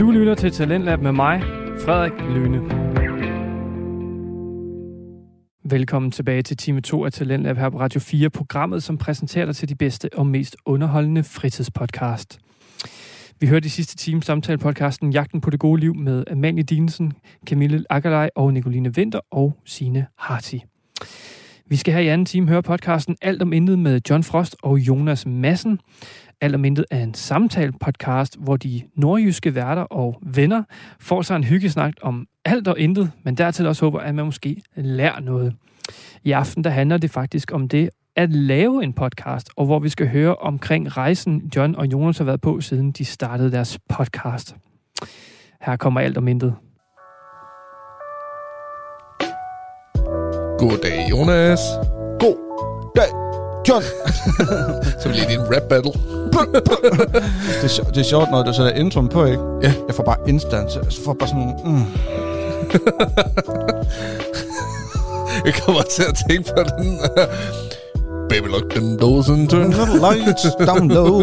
Du lytter til Talentlab med mig, Frederik Lyne. Velkommen tilbage til time 2 af Talentlab her på Radio 4, programmet, som præsenterer dig til de bedste og mest underholdende fritidspodcast. Vi hørte i sidste time samtale-podcasten Jagten på det gode liv med Amalie Dinesen, Camille Akkerlej og Nicoline Vinter og Sine Harti. Vi skal her i anden time høre podcasten Alt om intet med John Frost og Jonas Massen. Alt om intet er en samtale-podcast, hvor de nordjyske værter og venner får sig en hyggesnak om alt og intet, men dertil også håber, at man måske lærer noget. I aften der handler det faktisk om det at lave en podcast, og hvor vi skal høre omkring rejsen, John og Jonas har været på, siden de startede deres podcast. Her kommer alt om intet. Goddag, Jonas. God dag, John. Så vi lige en rap battle. det, er, sjo- det er sjovt, når du sætter introen på, ikke? Ja. Jeg får bare instant, så jeg får bare sådan mm. Jeg kommer til at tænke på den. Baby, lock them doors and turn. Little lights down low.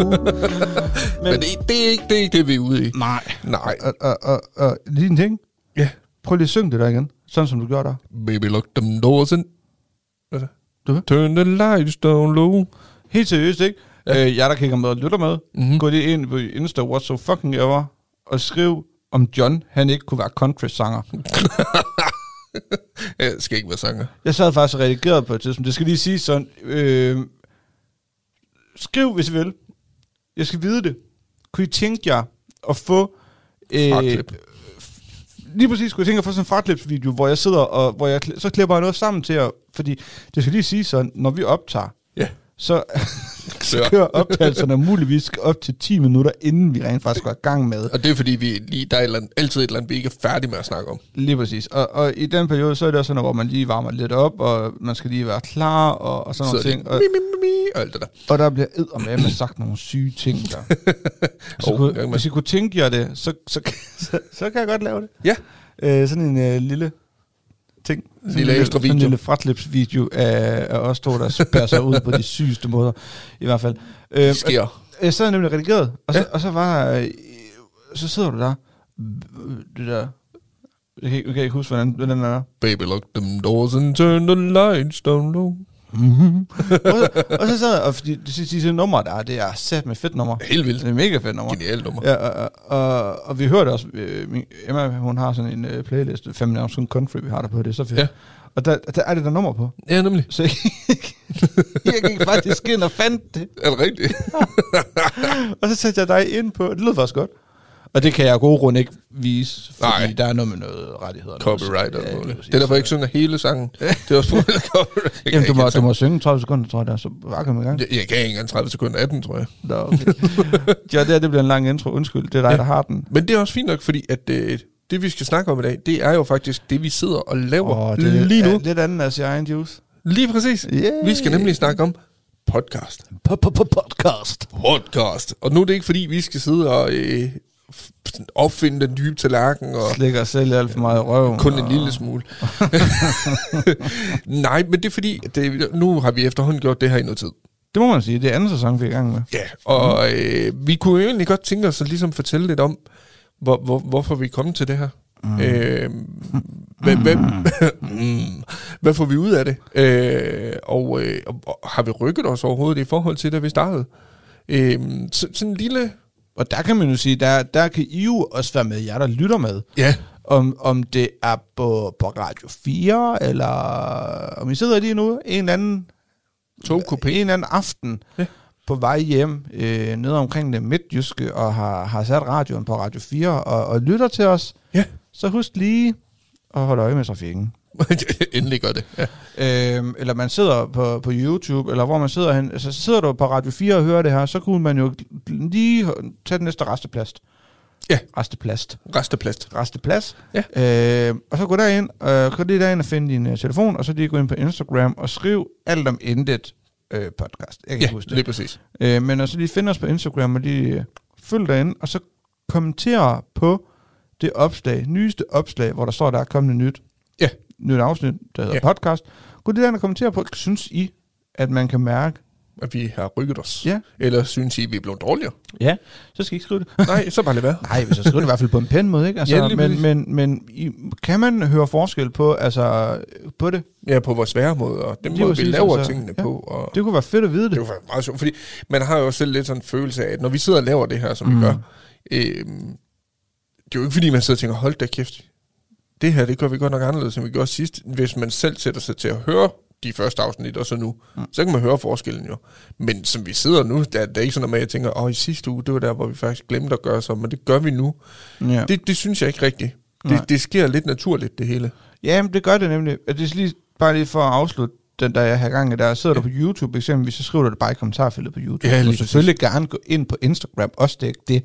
Men det, det, er ikke, det er ikke det, vi er ude i. Nej. Nej. Og, og, og, og lige en ting. Ja. Prøv lige at synge det der igen. Sådan som du gjorde der. Baby, lock them doors and... Hvad er det? Du? Turn the lights down low. Helt seriøst, ikke? Ja. Øh, jeg der kigger med og lytter med. Mhm. Gå lige ind på Insta, what so fucking ever, og skriv om John, han ikke kunne være country-sanger. Jeg skal ikke være sanger. Jeg sad faktisk og redigerede på et tidspunkt. Det skal lige sige sådan. Øh, skriv, hvis I vil. Jeg skal vide det. Kunne I tænke jer at få... Øh, lige præcis kunne jeg tænke jer at få sådan en fraklipsvideo, hvor jeg sidder og hvor jeg, så klipper jeg noget sammen til jer. Fordi det skal lige sige sådan, når vi optager, Ja. så, så kører optagelserne muligvis op til 10 minutter, inden vi rent faktisk går i gang med. Og det er fordi, vi lige, der er et eller andet, altid et eller andet, vi ikke er færdige med at snakke om. Lige præcis. Og, og i den periode, så er det også sådan, hvor man lige varmer lidt op, og man skal lige være klar, og, og sådan Så nogle ting. Og, mi, mi, mi, og alt det der. og der bliver ed med sagt nogle syge ting der. så Oh, kunne, med. hvis I kunne tænke jer det, så, så, så, så kan jeg godt lave det. Ja. Øh, sådan en øh, lille ting. Sådan Lille en ekstra sådan en video. lille fratlipsvideo af, af os to, der spærer sig ud på de sygeste måder. I hvert fald. Øh, Det sker. jeg sad nemlig redigeret, og så, ja. og så var øh, så sidder du der. Det der... Jeg kan, jeg kan ikke huske, hvordan, hvordan den er. Baby, lock them doors and turn the lights down low. og, så, og så sad jeg, og fordi de sidste de, de nummer der, er, det er sat med fedt nummer. Helt vildt. Det er mega fedt nummer. Genialt nummer. Ja, og, og, og vi hørte også, øh, min, Emma, hun har sådan en uh, playlist, navn, sådan country, vi har der på, det er så fedt. Ja. Og der, der er det der nummer på. Ja, nemlig. Så jeg, jeg gik faktisk ind og fandt det. Er det rigtigt? Og så satte jeg dig ind på, det lød faktisk godt. Og det kan jeg af gode grund ikke vise, fordi Nej. Der er noget med noget rettigheder. Copyright og Ja, noget. Det er derfor, jeg ikke synger hele sangen. Det er også på copyright. Jeg Jamen, du må, du må synge 30 sekunder, tror jeg, der, så bare kom i gang. Jeg, jeg kan ikke engang 30 sekunder af den, tror jeg. Nå, okay. ja, det, her, det bliver en lang intro. Undskyld, det er dig, Ja. der har den. Men det er også fint nok, fordi at øh, det, vi skal snakke om i dag, det er jo faktisk det, vi sidder og laver Åh, det lige nu. er lidt andet af sin egen juice. Lige præcis. Yeah. Vi skal nemlig snakke om podcast. Podcast. Podcast. Og nu er det ikke, fordi vi skal sidde og øh, opfinde den dybe tallerken og Slikker selv alt for meget i røven. kun en og- lille smule. Nej, men det er fordi, det, nu har vi efterhånden gjort det her i noget tid. Det må man sige. Det er anden sæson, vi er i gang med. Ja, og øh, vi kunne egentlig godt tænke os at ligesom fortælle lidt om, hvor, hvor, hvorfor vi er kommet til det her. Mm. Øh, hvad, hvad, mm, hvad får vi ud af det? Øh, og, øh, og har vi rykket os overhovedet i forhold til, da vi startede? Øh, så, sådan en lille... Og der kan man jo sige, der, der kan I jo også være med, jer der lytter med. Ja, Om, om det er på, på Radio 4, eller om I sidder lige nu en eller anden, togkupé. en eller anden aften ja. på vej hjem øh, nede omkring det midtjyske, og har, har sat radioen på Radio 4 og, og lytter til os. Ja. Så husk lige at holde øje med trafikken. Endelig gør det. Ja. Øhm, eller man sidder på, på YouTube, eller hvor man sidder hen. Altså sidder du på Radio 4 og hører det her, så kunne man jo lige tage den næste resteplast. Ja. Resteplast. Resteplast. Resteplads. Ja. Øh, og så gå derind, øh, gå lige derind og finde din uh, telefon, og så lige gå ind på Instagram og skriv alt om intet øh, podcast. Jeg kan Ja, huske lige det. præcis. Øh, men altså lige finde os på Instagram og lige øh, følg derinde, og så kommentere på det opslag, nyeste opslag, hvor der står, der er kommet nyt. Nyt afsnit, der hedder Ja. podcast. Gå lige derind og kommentere på, synes I, at man kan mærke, at vi har rykket os. Ja. Eller synes I, at vi er blevet dårligere? Ja, så skal I ikke skrive det. Nej, så bare lad være. Nej, jeg skriver det i hvert fald på en pæn måde, ikke? Altså, Ja, men, men, men i, kan man høre forskel på, altså, på det? Ja, på vores væremåde, og den måde, vi laver altså, tingene ja. på. Og Det kunne være fedt at vide det. det jo faktisk meget sjovt, fordi man har jo selv lidt sådan en følelse af, at når vi sidder og laver det her, som. Mm. vi gør, øh, det er jo ikke fordi, man sidder og tænker, hold da kæft, det her, det gør vi godt nok anderledes, end vi gjorde sidst. Hvis man selv sætter sig til at høre de første afsnit, og så nu, mm. så kan man høre forskellen jo. Men som vi sidder nu, der, der er ikke sådan noget med, at jeg tænker, åh, i sidste uge, det var der, hvor vi faktisk glemte at gøre så, men det gør vi nu. Ja. Det, det synes jeg ikke rigtigt. Nej. Det, det sker lidt naturligt, det hele. Ja, men det gør det nemlig. Det er lige, bare lige for at afslutte den, der jeg har gang i der. Sidder du på YouTube eksempelvis, så skriver du det bare i kommentarfeltet på YouTube. Ja, du lige selvfølgelig gerne gå ind på Instagram, også det er ikke det.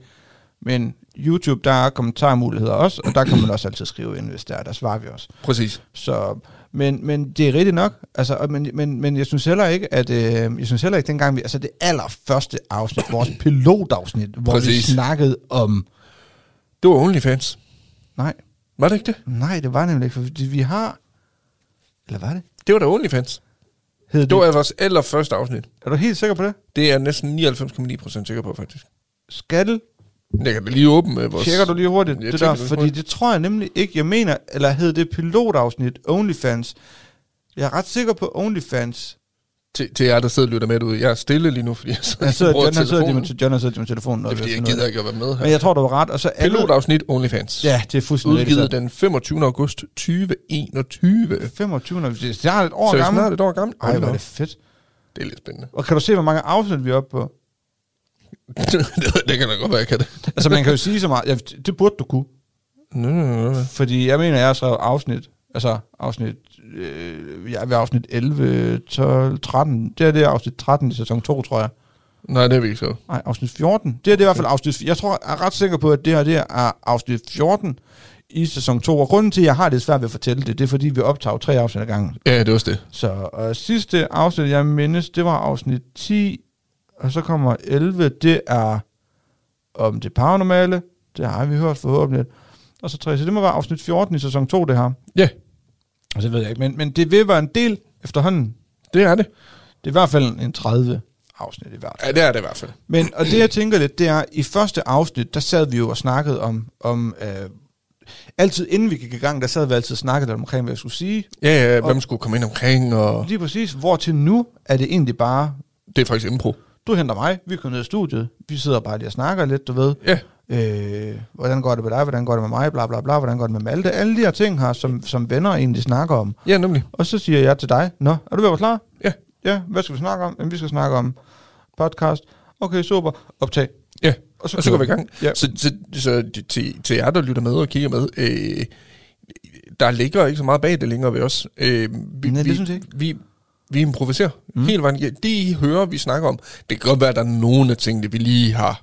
Men YouTube, der er kommentarmuligheder også, og der kan man også altid skrive ind, hvis der er. Der svarer vi også. Præcis. Så, men, men det er rigtigt nok. Altså, men, men, men jeg synes heller ikke, at øh, jeg synes heller ikke dengang, vi, altså det allerførste afsnit, vores pilotafsnit, hvor Præcis. vi snakkede om, Det var OnlyFans. nej, Var det ikke det? nej, det var nemlig ikke, fordi vi har, eller var det? Det var da OnlyFans. Hed Det det, var vores allerførste afsnit. er du helt sikker på det? Det er jeg næsten 99,9% sikker på, faktisk. Skal Jeg kan da lige åbne med vores... Tjekker du lige hurtigt Jeg det der, det fordi det tror jeg nemlig ikke, jeg mener, eller hed det pilotafsnit OnlyFans. Jeg er ret sikker på OnlyFans. Til, til jer, der sidder og lytter med derude. Jeg er stille lige nu, fordi jeg sidder, Jeg sidder, John, han sidder med, John har siddet med telefonen. Det er, fordi jeg gider ikke at være med her. Men jeg tror, du var ret. Og så andet, Pilotafsnit OnlyFans. Ja, det er fuldstændig. Udgivet den 25. august 2021. 25. Det er snart et år Så er gammel. snart et år gammel. Ej, hvor er det, det fedt. det er lidt spændende. Og kan du se, hvor mange afsnit vi er oppe på? det, kan da godt være, jeg kan det. Altså, man kan jo sige så meget. Ja, det burde du kunne. Nå, nå, nå. Fordi jeg mener, jeg har skrevet afsnit. Altså, afsnit... Øh, jeg er ved afsnit 11, 12, 13. Det er det afsnit 13 i sæson 2, tror jeg. Nej, det er vi ikke så. Nej, afsnit 14. Det er det i hvert fald afsnit... Jeg tror, jeg er ret sikker på, at det her det er afsnit 14 i sæson 2. Og grunden til, at jeg har det svært ved at fortælle det, det er, fordi vi optager tre afsnit ad gangen. Ja, det var også det. Så og sidste afsnit, jeg mindes, det var afsnit 10, og så kommer 11, det er om det paranormale. Det har vi hørt forhåbentlig. Og så 3, så det må være afsnit 14 i sæson 2, det her. Ja, Og så ved jeg ikke, men, men det vil være en del efterhånden. det er det. Det er i hvert fald en 30 afsnit i hvert fald. Ja, det er det i hvert fald. Men, og det jeg tænker lidt, det er, i første afsnit, der sad vi jo og snakkede om, om øh, altid inden vi gik i gang, der sad vi altid og snakkede omkring, hvad jeg skulle sige. Ja, ja, hvem skulle komme ind omkring, og Lige præcis, hvor til nu er det egentlig bare, det er faktisk impro. Du henter mig, vi kommer ned i studiet, vi sidder bare lige og snakker lidt, du ved. Ja, Øh, hvordan går det med dig, hvordan går det med mig, bla bla bla, hvordan går det med Malte. Alle de her ting her, som, som venner egentlig snakker om. ja, nemlig. Og så siger jeg til dig, nå, er du ved at være klar? Ja. Ja, hvad skal vi snakke om? Jamen, vi skal snakke om podcast. Okay, super. Optag. Ja, Og så, og så går vi i gang. Ja. Så, så, så til, til jer, der lytter med og kigger med, øh, der ligger ikke så meget bag det længere ved os. Øh, vi, Nej, det vi, synes jeg ikke. Vi, vi improviserer mm. hele vejen. igennem. Det, I hører, vi snakker om, det kan godt være, at der er nogle af tingene, vi lige har...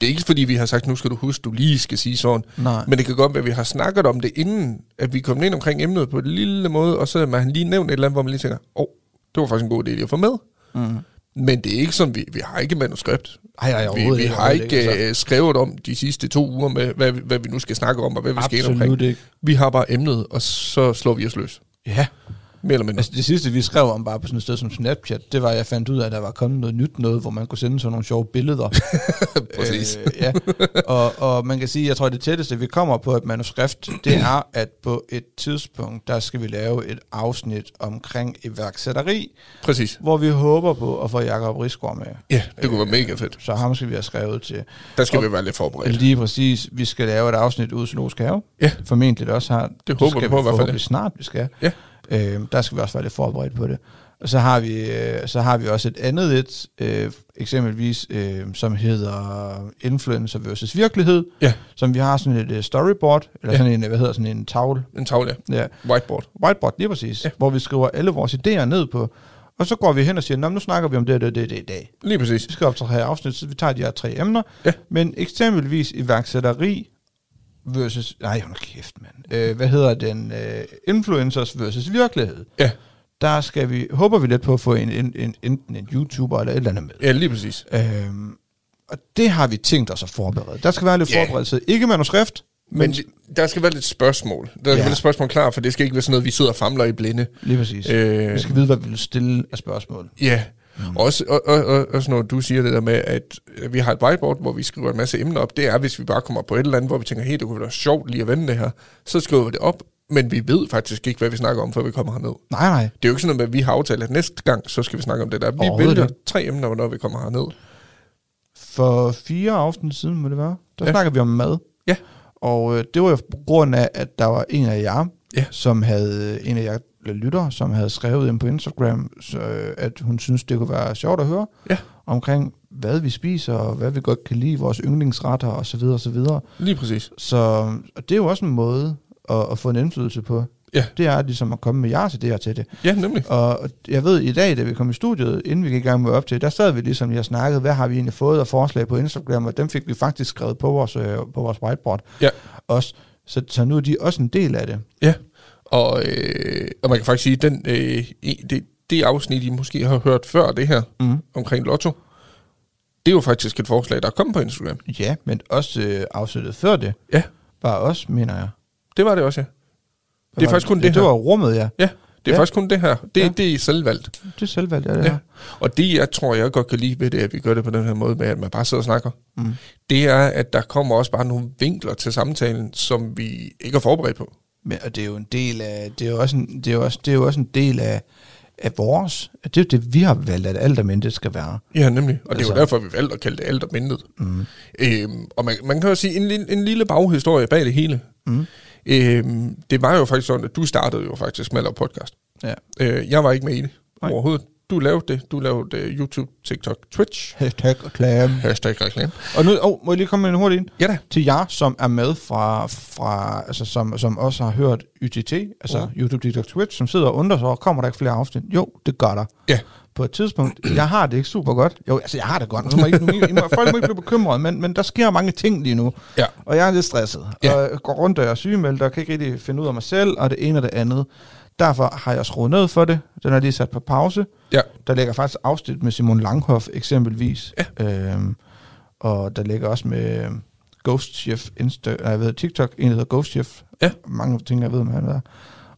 Det er ikke fordi, vi har sagt, nu skal du huske, du lige skal sige sådan. Nej. Men det kan godt være, at vi har snakket om det, inden at vi kom ind omkring emnet på en lille måde, og så har man lige nævnt et eller andet, hvor man lige tænker, åh, oh, det var faktisk en god idé lige at få med. Mm. Men det er ikke sådan, vi, vi har ikke manuskript. Ej, ej, Vi, vi ikke, har ikke altså. øh, skrevet om de sidste to uger, med, hvad, hvad vi nu skal snakke om, og hvad vi skal ind omkring. Absolut ikke. Vi har bare emnet, og så slår vi os løs. Ja. Mere eller mindre. Altså det sidste, vi skrev om bare på sådan et sted som Snapchat, det var, at jeg fandt ud af, at der var kommet noget nyt noget, hvor man kunne sende sådan nogle sjove billeder. Præcis. Øh, ja. og, og man kan sige, jeg tror, det tætteste, vi kommer på et manuskript, det er, at på et tidspunkt, der skal vi lave et afsnit omkring iværksætteri, Præcis. hvor vi håber på at få Jacob Risgaard med. Ja, det kunne være mega fedt. Så ham skal vi have skrevet til. Der skal Og- vi være lidt forberedt. Lige præcis, vi skal lave et afsnit ud i Zoologisk Have. Ja. Formentlig også har. Det håber skal vi på i hvert fald, snart, vi skal. Ja. Øh, der skal vi også være lidt forberedt på det. Og så har vi, øh, så har vi også et andet et, øh, eksempelvis, øh, som hedder Influencer versus Virkelighed, Ja. som vi har sådan et øh, storyboard, eller Ja. sådan en, hvad hedder sådan en tavle, En tavle, ja, whiteboard. whiteboard lige præcis, Ja. ja. hvor vi skriver alle vores idéer ned på, og så går vi hen og siger, "Nå, men nu snakker vi om det, det, det, det i dag. Lige præcis. Vi skal optage afsnit, så vi tager de her tre emner. Ja. Men eksempelvis iværksætteri versus... Nej, hold kæft, mand. Øh, hvad hedder den? Øh, influencers versus virkelighed. Ja. Der skal vi, håber vi lidt på at få en, en, en, enten en YouTuber eller et eller andet med. Ja, lige præcis. Øhm, og det har vi tænkt os at forberede. Der skal være lidt yeah. forberedelse. Ikke manuskript, men, Men der skal være lidt spørgsmål. Der skal Ja. være lidt spørgsmål klar, for det skal ikke være sådan noget, vi sidder og famler i blinde. lige præcis. Øh, Vi skal vide, hvad vi vil stille af spørgsmål. Ja, Mm. Også, og, og, og, også når du siger det der med, at vi har et whiteboard, hvor vi skriver en masse emner op, det er, hvis vi bare kommer på et eller andet, hvor vi tænker, hey, det kunne være sjovt lige at vende det her, så skriver vi det op, men vi ved faktisk ikke, hvad vi snakker om, før vi kommer herned. Nej, nej. Det er jo ikke sådan noget, at vi har aftalt, at næste gang, så skal vi snakke om det der. Vi vælger tre emner, når vi kommer herned. For fire afsnit siden, må det være, der Ja. snakker vi om mad. Ja. Og øh, det var jo på grund af, at der var en af jer, Ja. som havde, en af jer lytter, som havde skrevet ind på Instagram, så, øh, at hun synes, det kunne være sjovt at høre Ja. omkring, hvad vi spiser, og hvad vi godt kan lide, vores yndlingsretter osv. Så, videre, og så, videre. Lige præcis. så og det er jo også en måde at, at få en indflydelse på. Ja. Det er ligesom at komme med jeres idéer til det. Ja, nemlig. Og jeg ved, i dag, da vi kom i studiet, inden vi gik i gang med op til, der sad vi ligesom, jeg snakkede, hvad har vi egentlig fået af forslag på Instagram, og dem fik vi faktisk skrevet på vores, øh, på vores whiteboard. Ja. Også. Så, så nu er de også en del af det. Ja, og, øh, og man kan faktisk sige, den, øh, det, det afsnit, I måske har hørt før det her, Mm. omkring Lotto, det er jo faktisk et forslag, der er kommet på Instagram. Ja, men også øh, afsnittet før det, Ja. var også, mener jeg. Det var det også, ja. Det er faktisk kun det Det her. var rummet, ja. Ja, det er ja. Faktisk kun det her. Det, ja. Det er selvvalgt. Det er selvvalgt, ja, det Ja. ja. Og det, jeg tror, jeg godt kan lide ved det, at vi gør det på den her måde, med at man bare sidder og snakker, Mm. det er, at der kommer også bare nogle vinkler til samtalen, som vi ikke er forberedt på. Men, og det er jo en del af, det er jo også en, det er jo også, det er jo også en del af, af vores, det er jo det, vi har valgt, at alt om det skal være. Ja, nemlig. Og det er jo Altså- derfor, vi valgte at kalde det alt og mindet. Mm. Øhm, og man, man kan jo sige en, lille- en lille baghistorie bag det hele. Mm. Øhm, det var jo faktisk sådan, at du startede jo faktisk med at lave podcast. Ja. Øh, jeg var ikke med i det Nej. overhovedet. Du lavede det. Du lavede uh, YouTube, TikTok, Twitch. Hashtag reklame. Hashtag reklame. Og nu, oh, må jeg lige komme med en hurtig ind? Ja da. Til jer, som er med fra, fra altså som, som også har hørt YTT, altså mm. YouTube, TikTok, Twitch, som sidder og undrer sig over, kommer der ikke flere afsnit? Jo, det gør der. Ja. På et tidspunkt, jeg har det ikke super godt. Jo, altså jeg har det godt. Nu må I, nu, I, I må, folk må ikke blive bekymret, men, men der sker mange ting lige nu. Ja. Og jeg er lidt stresset. Ja. Og jeg går rundt og jeg er sygemeldt, og kan ikke rigtig finde ud af mig selv, og det ene og det andet. Derfor har jeg skruet ned for det. Den er lige sat på pause. Ja. Der ligger faktisk afsnit med Simon Langhoff eksempelvis. Ja. Øhm, og der ligger også med Ghost Chef Insta, nej, jeg ved, TikTok, en der hedder Ghost Chef. Ja. Mange ting, jeg ved, hvad han er.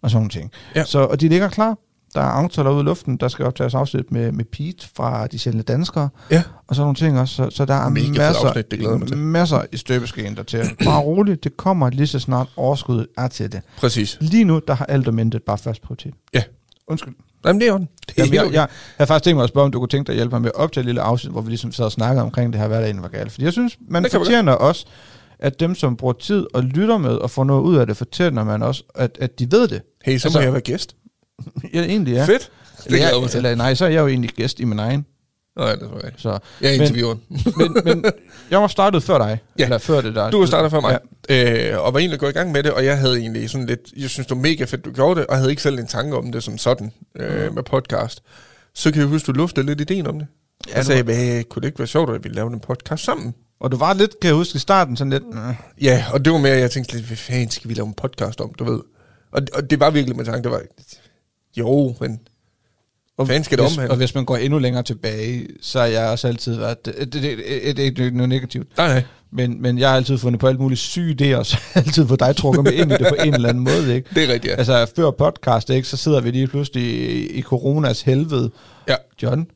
Og sådan nogle ting. Ja. Så, og de ligger klar. Der er aftaler ude i luften. Der skal optages afsnit med, med Pete fra De Sjældne Danskere. Ja. Og sådan nogle ting også. Så, så der er Mega masser, afsnit, det glæder mig til. masser i støbeskeen der til. Bare roligt, det kommer lige så snart overskuddet er til det. Præcis. Lige nu, der har intet bare først prioritet. Ja. Undskyld. Jamen, det er er Jamen, jeg, jeg, jeg havde faktisk tænkt mig at spørge, om du kunne tænke dig at hjælpe mig med at optage et lille afsnit, hvor vi ligesom sad og snakkede omkring det her, hvad der var galt. Fordi jeg synes, man fortjener også, at dem, som bruger tid og lytter med og får noget ud af det, fortæller man også, at, at de ved det. Hey, så Altså- må jeg være gæst. Ja, egentlig ja. Fedt. Det Eller, jeg mig eller nej, så er jeg jo egentlig gæst i min egen. Nej, det tror jeg ikke. Så. Jeg er Men- intervieweren. Men, men jeg var startet før dig. Ja. Eller før det der. Du har startet før mig, ja. øh, og var egentlig gået i gang med det, og jeg havde egentlig sådan lidt, jeg synes det var mega fedt, du gjorde det, og havde ikke selv en tanke om det som sådan øh, Mm. med podcast. Så kan jeg huske, du luftede lidt ideen om det. Ja, jeg sagde, hvad, kunne det ikke være sjovt, at vi lavede en podcast sammen? Og du var lidt, kan jeg huske, i starten sådan lidt... Øh, Ja, og det var mere, jeg tænkte lidt, hvad fanden skal vi lave en podcast om, du ved? Og, og det var virkelig min tanke, det var, jo, men hvad fanden skal det hvis, omhandle? Og hvis man går endnu længere tilbage, så har jeg også altid været... Det, det, det, det, det er ikke noget negativt. Nej, nej. Men, men jeg har altid fundet på alt muligt syge idéer, og så altid fået dig trukket med ind i det på en eller anden måde, ikke? Det er rigtigt, ja. Altså, før podcast, ikke, så sidder vi lige pludselig i, i coronas helvede. Ja. John,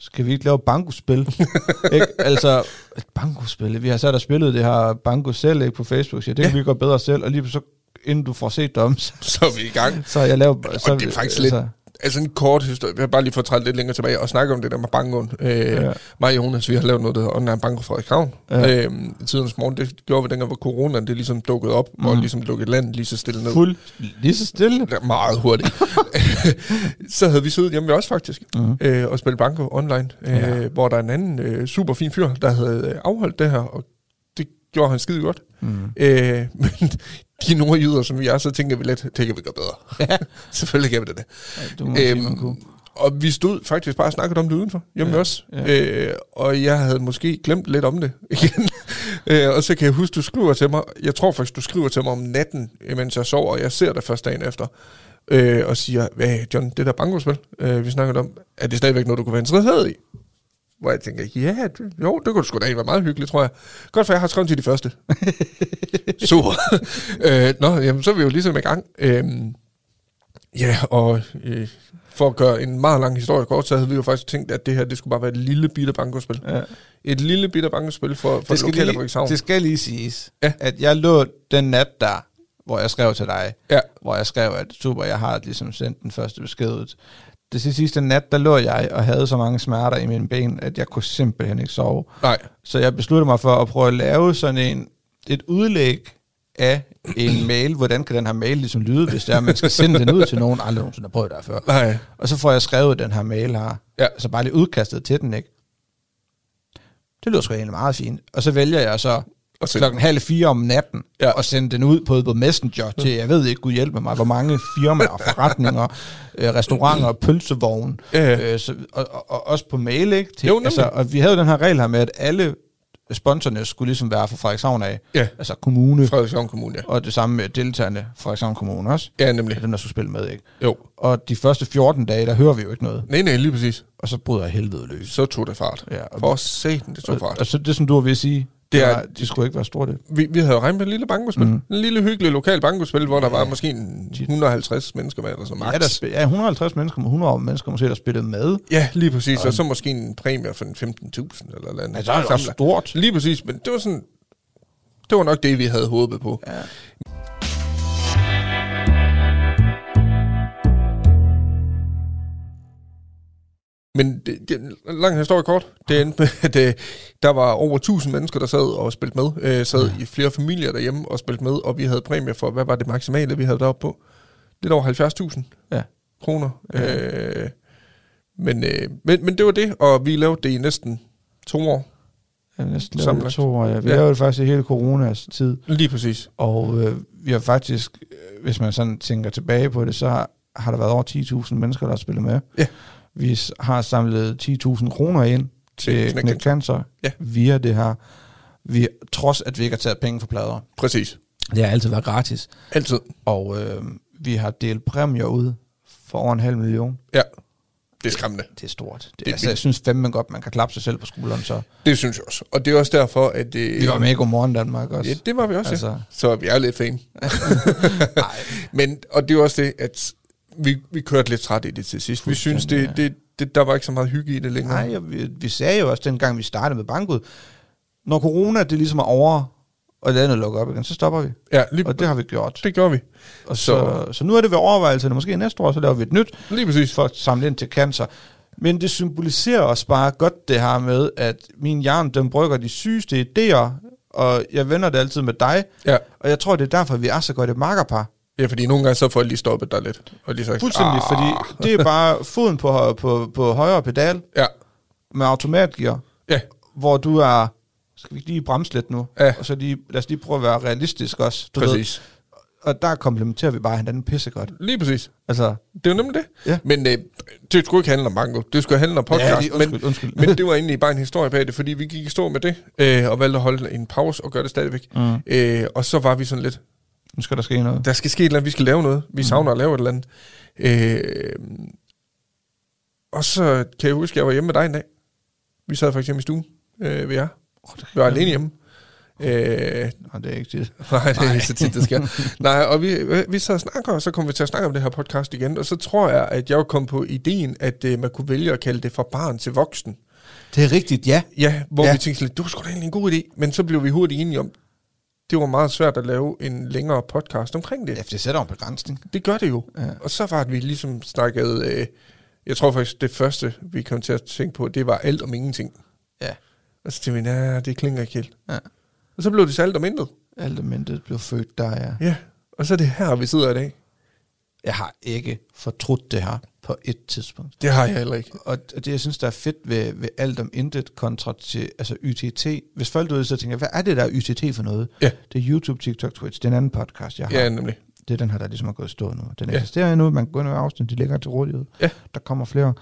skal vi ikke lave bankospil? ikke? Altså, et bankospil. Vi har sat og spillet det her banko selv ikke, på Facebook. Så det kan Ja. vi gøre bedre selv. Og lige så, inden du får set dem, så, Så er vi i gang. så jeg lavet... Så, Og det er faktisk lidt, altså en kort historie, vi har bare lige fået lidt længere tilbage og snakke om det der med bankoen. Øh, Ja. Mig og Jonas, vi har lavet noget, der hedder Online Banko Frederikshavn. Ja. Øh, i tidens morgen, det gjorde vi dengang, hvor coronaen det ligesom dukkede op, mm. og Mhm. ligesom lukket land lige så stille ned. Fuld. Lige så stille. Ja, Meget hurtigt. så havde vi siddet hjemme ved os faktisk, Mhm. øh, og spillet banko online, øh, Ja. hvor der er en anden øh, super fin fyr, der havde øh, afholdt det her, og gjorde han skide godt. Mm. Øh, men de nordjyder, som er, så tænker vi lidt, det kan vi gøre bedre. Ja. Selvfølgelig kan vi det. det. Du må sige, man Øhm, og vi stod faktisk bare og snakkede om det udenfor, hjemme Ja, ja, os. ja. Ja. Øh, og jeg havde måske glemt lidt om det igen. øh, og så kan jeg huske, du skriver til mig, jeg tror faktisk, du skriver til mig om natten, mens jeg sover, og jeg ser det først dagen efter, øh, og siger, hvad John, det der bankospil, øh, vi snakkede om, er det stadigvæk noget, du kunne være interesseret i? Hvor jeg tænker, ja, det, jo, det kunne sgu da egentlig være meget hyggeligt, tror jeg. Godt, for jeg har skrevet til de første. Super. øh, nå, jamen, så er vi jo ligesom i gang. Øh, Ja, og øh, for at gøre en meget lang historie kort, så havde vi jo faktisk tænkt, at det her, det skulle bare være et lille bitte bankospil. Ja. Et lille bitte bankospil for, for Det skal, lokale lige, det skal lige siges, Ja. at jeg lå den nat der, hvor jeg skrev til dig, Ja. hvor jeg skrev, at super, jeg har ligesom sendt den første besked ud. Det sidste nat, der lå jeg og havde så mange smerter i mine ben, at jeg kunne simpelthen ikke sove. Nej, Så jeg besluttede mig for at prøve at lave sådan en, et udlæg af en mail. Hvordan kan den her mail ligesom lyde, hvis det er, man skal sende den ud til nogen, aldrig nogensinde har prøvet det her før. nej. Og så får jeg skrevet den her mail her. Ja. Altså bare lige udkastet til den, ikke? Det lyder sgu egentlig meget fint. Og så vælger jeg så Og så, klokken halv fire om natten, Ja. ja. og sende den ud på, på Messenger til, jeg ved ikke, Gud hjælpe mig, hvor mange firmaer, forretninger, øh, restauranter, pølsevogne, Ja, ja. øh, så, og, og, og, også på mail, ikke? Til, Jo, nemlig. altså, og vi havde jo den her regel her med, at alle sponsorerne skulle ligesom være fra Frederikshavn af, ja, altså kommune, Frederikshavn Kommune, ja. og det samme med deltagerne Frederikshavn Kommune også, Ja, nemlig. dem der skulle spille med, ikke? Jo. Og de første 14 dage, der hører vi jo ikke noget, Nej, nej, lige præcis. og så bryder jeg helvede løs. Så tog det fart. Ja, og, For satan, det tog og, fart. og, så det, som du var ved at sige, Det det, er- er, de skulle ikke være store, det. Vi, vi havde jo regnet med et lille bankospil. Mm. En lille hyggelig lokal bankospil, hvor der Ja. var måske en 150 mennesker med, eller så max. Ja, der spil, ja, 150 mennesker, 100 mennesker måske, der spillede med. Ja, lige præcis. Og Og- så måske en præmie for en 15.000 eller noget. Altså, det er stort. Lige præcis, men det var sådan... Det var nok det, vi havde håbet på. Ja. Men det, det, lang historie kort. Det endte med, at øh, der var over 1000 mennesker, der sad og spilte med. Øh, sad i flere familier derhjemme og spilte med, og vi havde præmie for, hvad var det maksimale, vi havde deroppe på? Lidt over 70.000 Ja. kroner. Ja. Øh, men, øh, men, men det var det, og vi lavede det i næsten to år. Ja, næsten lavet to år, ja. Vi Ja. ja. lavede det faktisk i hele coronas tid. Lige præcis. Og øh, vi har faktisk, øh, hvis man sådan tænker tilbage på det, så har, har der været over 10.000 mennesker, der har spillet med. Ja. Vi har samlet 10.000 kroner ind Til Knæk Cancer Ja. via det her. Vi, trods at vi ikke har taget penge for plader. Præcis. Det har altid været gratis. Altid. Og øh, vi har delt præmier ud for over en halv million. Ja. Det er skræmmende. Det er stort. Det, Det det altså, jeg synes fandme godt, man kan klappe sig selv på skulderen. Så. Det synes jeg også. Og det er også derfor, at... Øh, Vi var med i Godmorgen Danmark også. Ja, det var vi også, altså. ja. Så vi er lidt fan. nej, Men, og det er også det, at vi, vi kørte lidt træt i det til sidst. Vi synes, det, det, det, der var ikke så meget hygge i det længere. nej vi, vi sagde jo også, dengang vi startede med bankud, når corona det ligesom er over, og landet lukker op igen, så stopper vi. Ja, lige, Og det har vi gjort. det gjorde vi. Og så, så- så, så nu er det ved overvejelserne. Måske næste år, så laver vi et nyt Lige præcis. for at samle ind til cancer. Men det symboliserer også bare godt det her med, at min hjerne, den brygger de sygeste idéer, og jeg vender det altid med dig. Ja. Og jeg tror, det er derfor, vi er så godt et makkerpar. Ja, fordi nogle gange så får jeg lige stoppet dig lidt. Og lige sagt, Fuldstændig, "Ah." fordi det er bare foden på, på, på højre pedal Ja, med automatgear, ja, hvor du er, skal vi lige bremse lidt nu? Ja. Og så lige, lad os lige prøve at være realistisk også. Du præcis. Ved, og der komplementerer vi bare hinanden pissegodt. Lige præcis. Altså, Det er jo nemlig det. Ja. Men øh, det skulle ikke handle om banko. Det skulle handle om podcast. ja, lige, undskyld, men, undskyld. men det var egentlig bare en historie bag det, fordi vi gik i stå med det, øh, og valgte at holde en pause og gøre det stadigvæk. mm. Øh, og så var vi sådan lidt, Nu skal der ske noget. der skal ske et eller andet, vi skal lave noget. Vi savner at lave et eller andet. Øh, og så kan jeg huske, at jeg var hjemme med dig en dag. Vi sad faktisk hjemme i stuen øh, ved jer. Vi var alene hjemme. Øh, Nej, det er ikke det. nej, det er ikke så tit, det sker. nej, og vi, vi sad og snakker, og så kom vi til at snakke om det her podcast igen. Og så tror jeg, at jeg kom på ideen, at øh, man kunne vælge at kalde det for barn til voksen. Det er rigtigt, ja. Ja, hvor. Ja. vi tænkte lidt, det var sgu da egentlig en god idé. Men så blev vi hurtigt enige om, det var meget svært at lave en længere podcast omkring det. Ja, for det sætter en begrænsning. Det gør det jo. Ja. Og så var det, vi ligesom snakkede, øh, jeg tror faktisk, det første, vi kom til at tænke på, det var alt om ingenting. Ja. Og så tænkte vi, nej, det klinger ikke helt. Ja. Og så blev det så alt om intet. Elementet blev født der, ja. Ja, og så er det her, vi sidder i dag. Jeg har ikke fortrudt det her på et tidspunkt. Det har jeg heller ikke. Og det, jeg synes, der er fedt ved, ved alt om intet kontra til altså YTT. Hvis folk derude så tænker, hvad er det der YTT for noget? Ja. Det er YouTube, TikTok, Twitch. Det er en anden podcast, jeg har. Ja, nemlig. Det er den her, der ligesom er gået stå nu. Den Ja. eksisterer endnu, man kan gå ind og afsnit, de ligger til rådighed. Ja. Der kommer flere.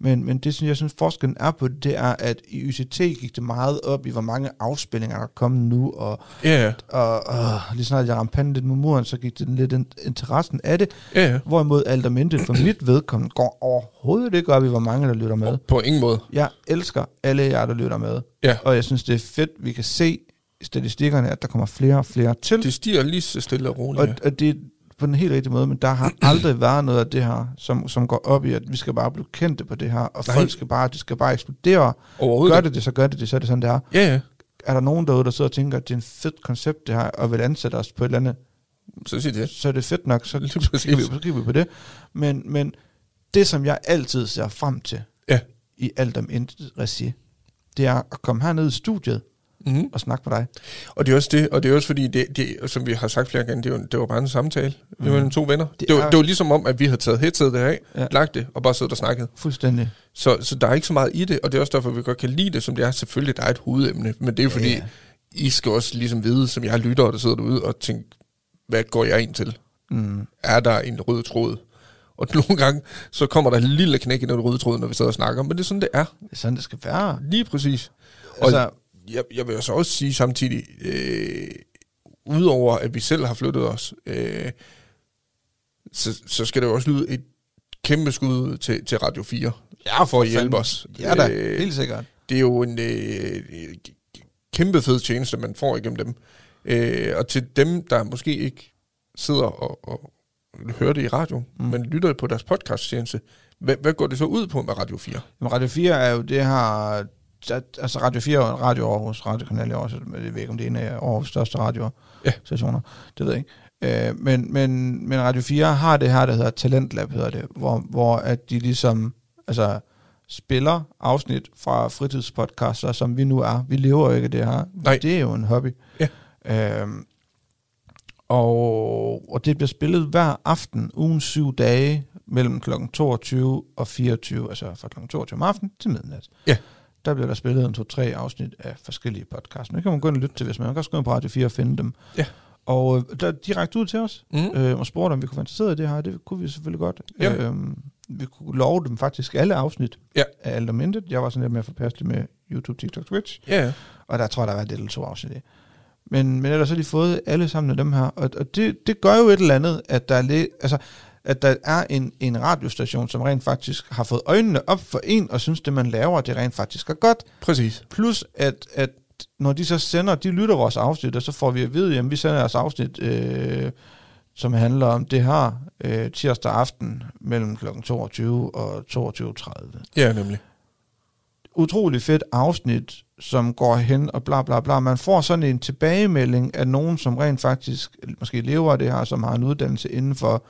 Men, men det, som jeg synes, forskellen er på det, det er, at i YCT gik det meget op i, hvor mange afspillinger der er kommet nu, og, Ja, ja. og, og lige snart jeg ramte panden lidt med muren, så gik det lidt in- interessen af det. Ja. Hvorimod alt om intet for mit vedkommende går overhovedet ikke op i, hvor mange der lytter med. På ingen måde. Jeg elsker alle jer, der lytter med. Ja. Og jeg synes, det er fedt, vi kan se statistikkerne, at der kommer flere og flere til. Det stiger lige så stille og roligt. Og, og det på den helt rigtige måde, men der har aldrig været noget af det her, som, som går op i, at vi skal bare blive kendte på det her, og Nej. folk skal bare, det skal bare eksplodere. Gør det det, så gør det det, så er det sådan, det er. Ja, ja. Er der nogen derude, der sidder og tænker, at det er en fedt koncept, det her, og vil ansætte os på et eller andet, Så siger det. så er det fedt nok, så Lige kigger vi, så kigger vi på det. Men, men det, som jeg altid ser frem til, Ja. i alt om intet regi, det er at komme herned i studiet Mm-hmm. og snakke med dig. Og det er også det, og det er også fordi, det, det, som vi har sagt flere gange, det var, det var bare en samtale mm. Mm. mellem to venner. Det Det, var, er- det var ligesom om, at vi havde taget headsetet af, Ja. lagt det, og bare siddet og snakket. Fuldstændig. Så, så der er ikke så meget i det, og det er også derfor, vi godt kan lide det, som det er. Selvfølgelig, der er et hovedemne, men det er jo fordi, Ja. I skal også ligesom vide, som jeg lytter, der sidder derude, og tænke, hvad går jeg ind til? Mm. Er der en rød tråd? Og nogle gange, så kommer der et lille knæk i den røde tråd, når vi sidder og snakker, men det er sådan, det er. Det er sådan, det skal være. Lige præcis. Og Altså, altså, jeg, jeg vil så også sige samtidig, øh, udover at vi selv har flyttet os, øh, så, så skal det jo også lyde et kæmpe skud til, til Radio 4 ja, for at hjælpe os. Ja da, Øh, helt sikkert. det er jo en øh, kæmpe fed tjeneste, man får igennem dem. Øh, og til dem, der måske ikke sidder og, og hører det i radio, Mm. men lytter på deres podcast-tjeneste, hvad, hvad går det så ud på med Radio 4? Jamen, Radio 4 er jo det her... Altså, Radio 4 er jo en radio Aarhus, radiokanal i Aarhus. Jeg ved ikke, om det er en af Aarhus største radiostationer. Det ved jeg ikke. Øh, men, men, men Radio 4 har det her, der hedder Talentlab, hedder det, hvor, hvor at de ligesom altså, spiller afsnit fra fritidspodcaster, som vi nu er. Vi lever jo ikke det her. Nej. Det er jo en hobby. Ja. Øhm, og, og det bliver spillet hver aften, ugen syv dage, mellem kl. 22 og 24, altså fra kl. 22 om aftenen til midnat. Ja. Der bliver der spillet en to-tre afsnit af forskellige podcasts. Nu kan man gå ind og lytte til, hvis man kan også gå ind på Radio 4 og finde dem. Ja. Og øh, der er direkte ud til os, Mm. øh, og spurgte, om vi kunne være interesseret i det her. Det kunne vi selvfølgelig godt. Ja. Øhm, vi kunne love dem faktisk alle afsnit Ja. af alt om intet. Jeg var sådan lidt mere forpastelig med YouTube, TikTok, Twitch. Ja, Og der tror jeg, der været et eller to afsnit i. Men, men ellers har de fået alle sammen af dem her. Og, og det, det gør jo et eller andet, at der er, lidt, altså, at der er en, en radiostation, som rent faktisk har fået øjnene op for en, og synes, det man laver, det rent faktisk er godt. præcis. Plus, at, at når de så sender, de lytter vores afsnit, og så får vi at vide, at vi sender jeres afsnit, øh, som handler om det her øh, tirsdag aften mellem kl. 22 og 22.30 Ja, nemlig. utrolig fedt afsnit, som går hen og bla bla bla. Man får sådan en tilbagemelding af nogen, som rent faktisk måske lever af det her, som har en uddannelse inden for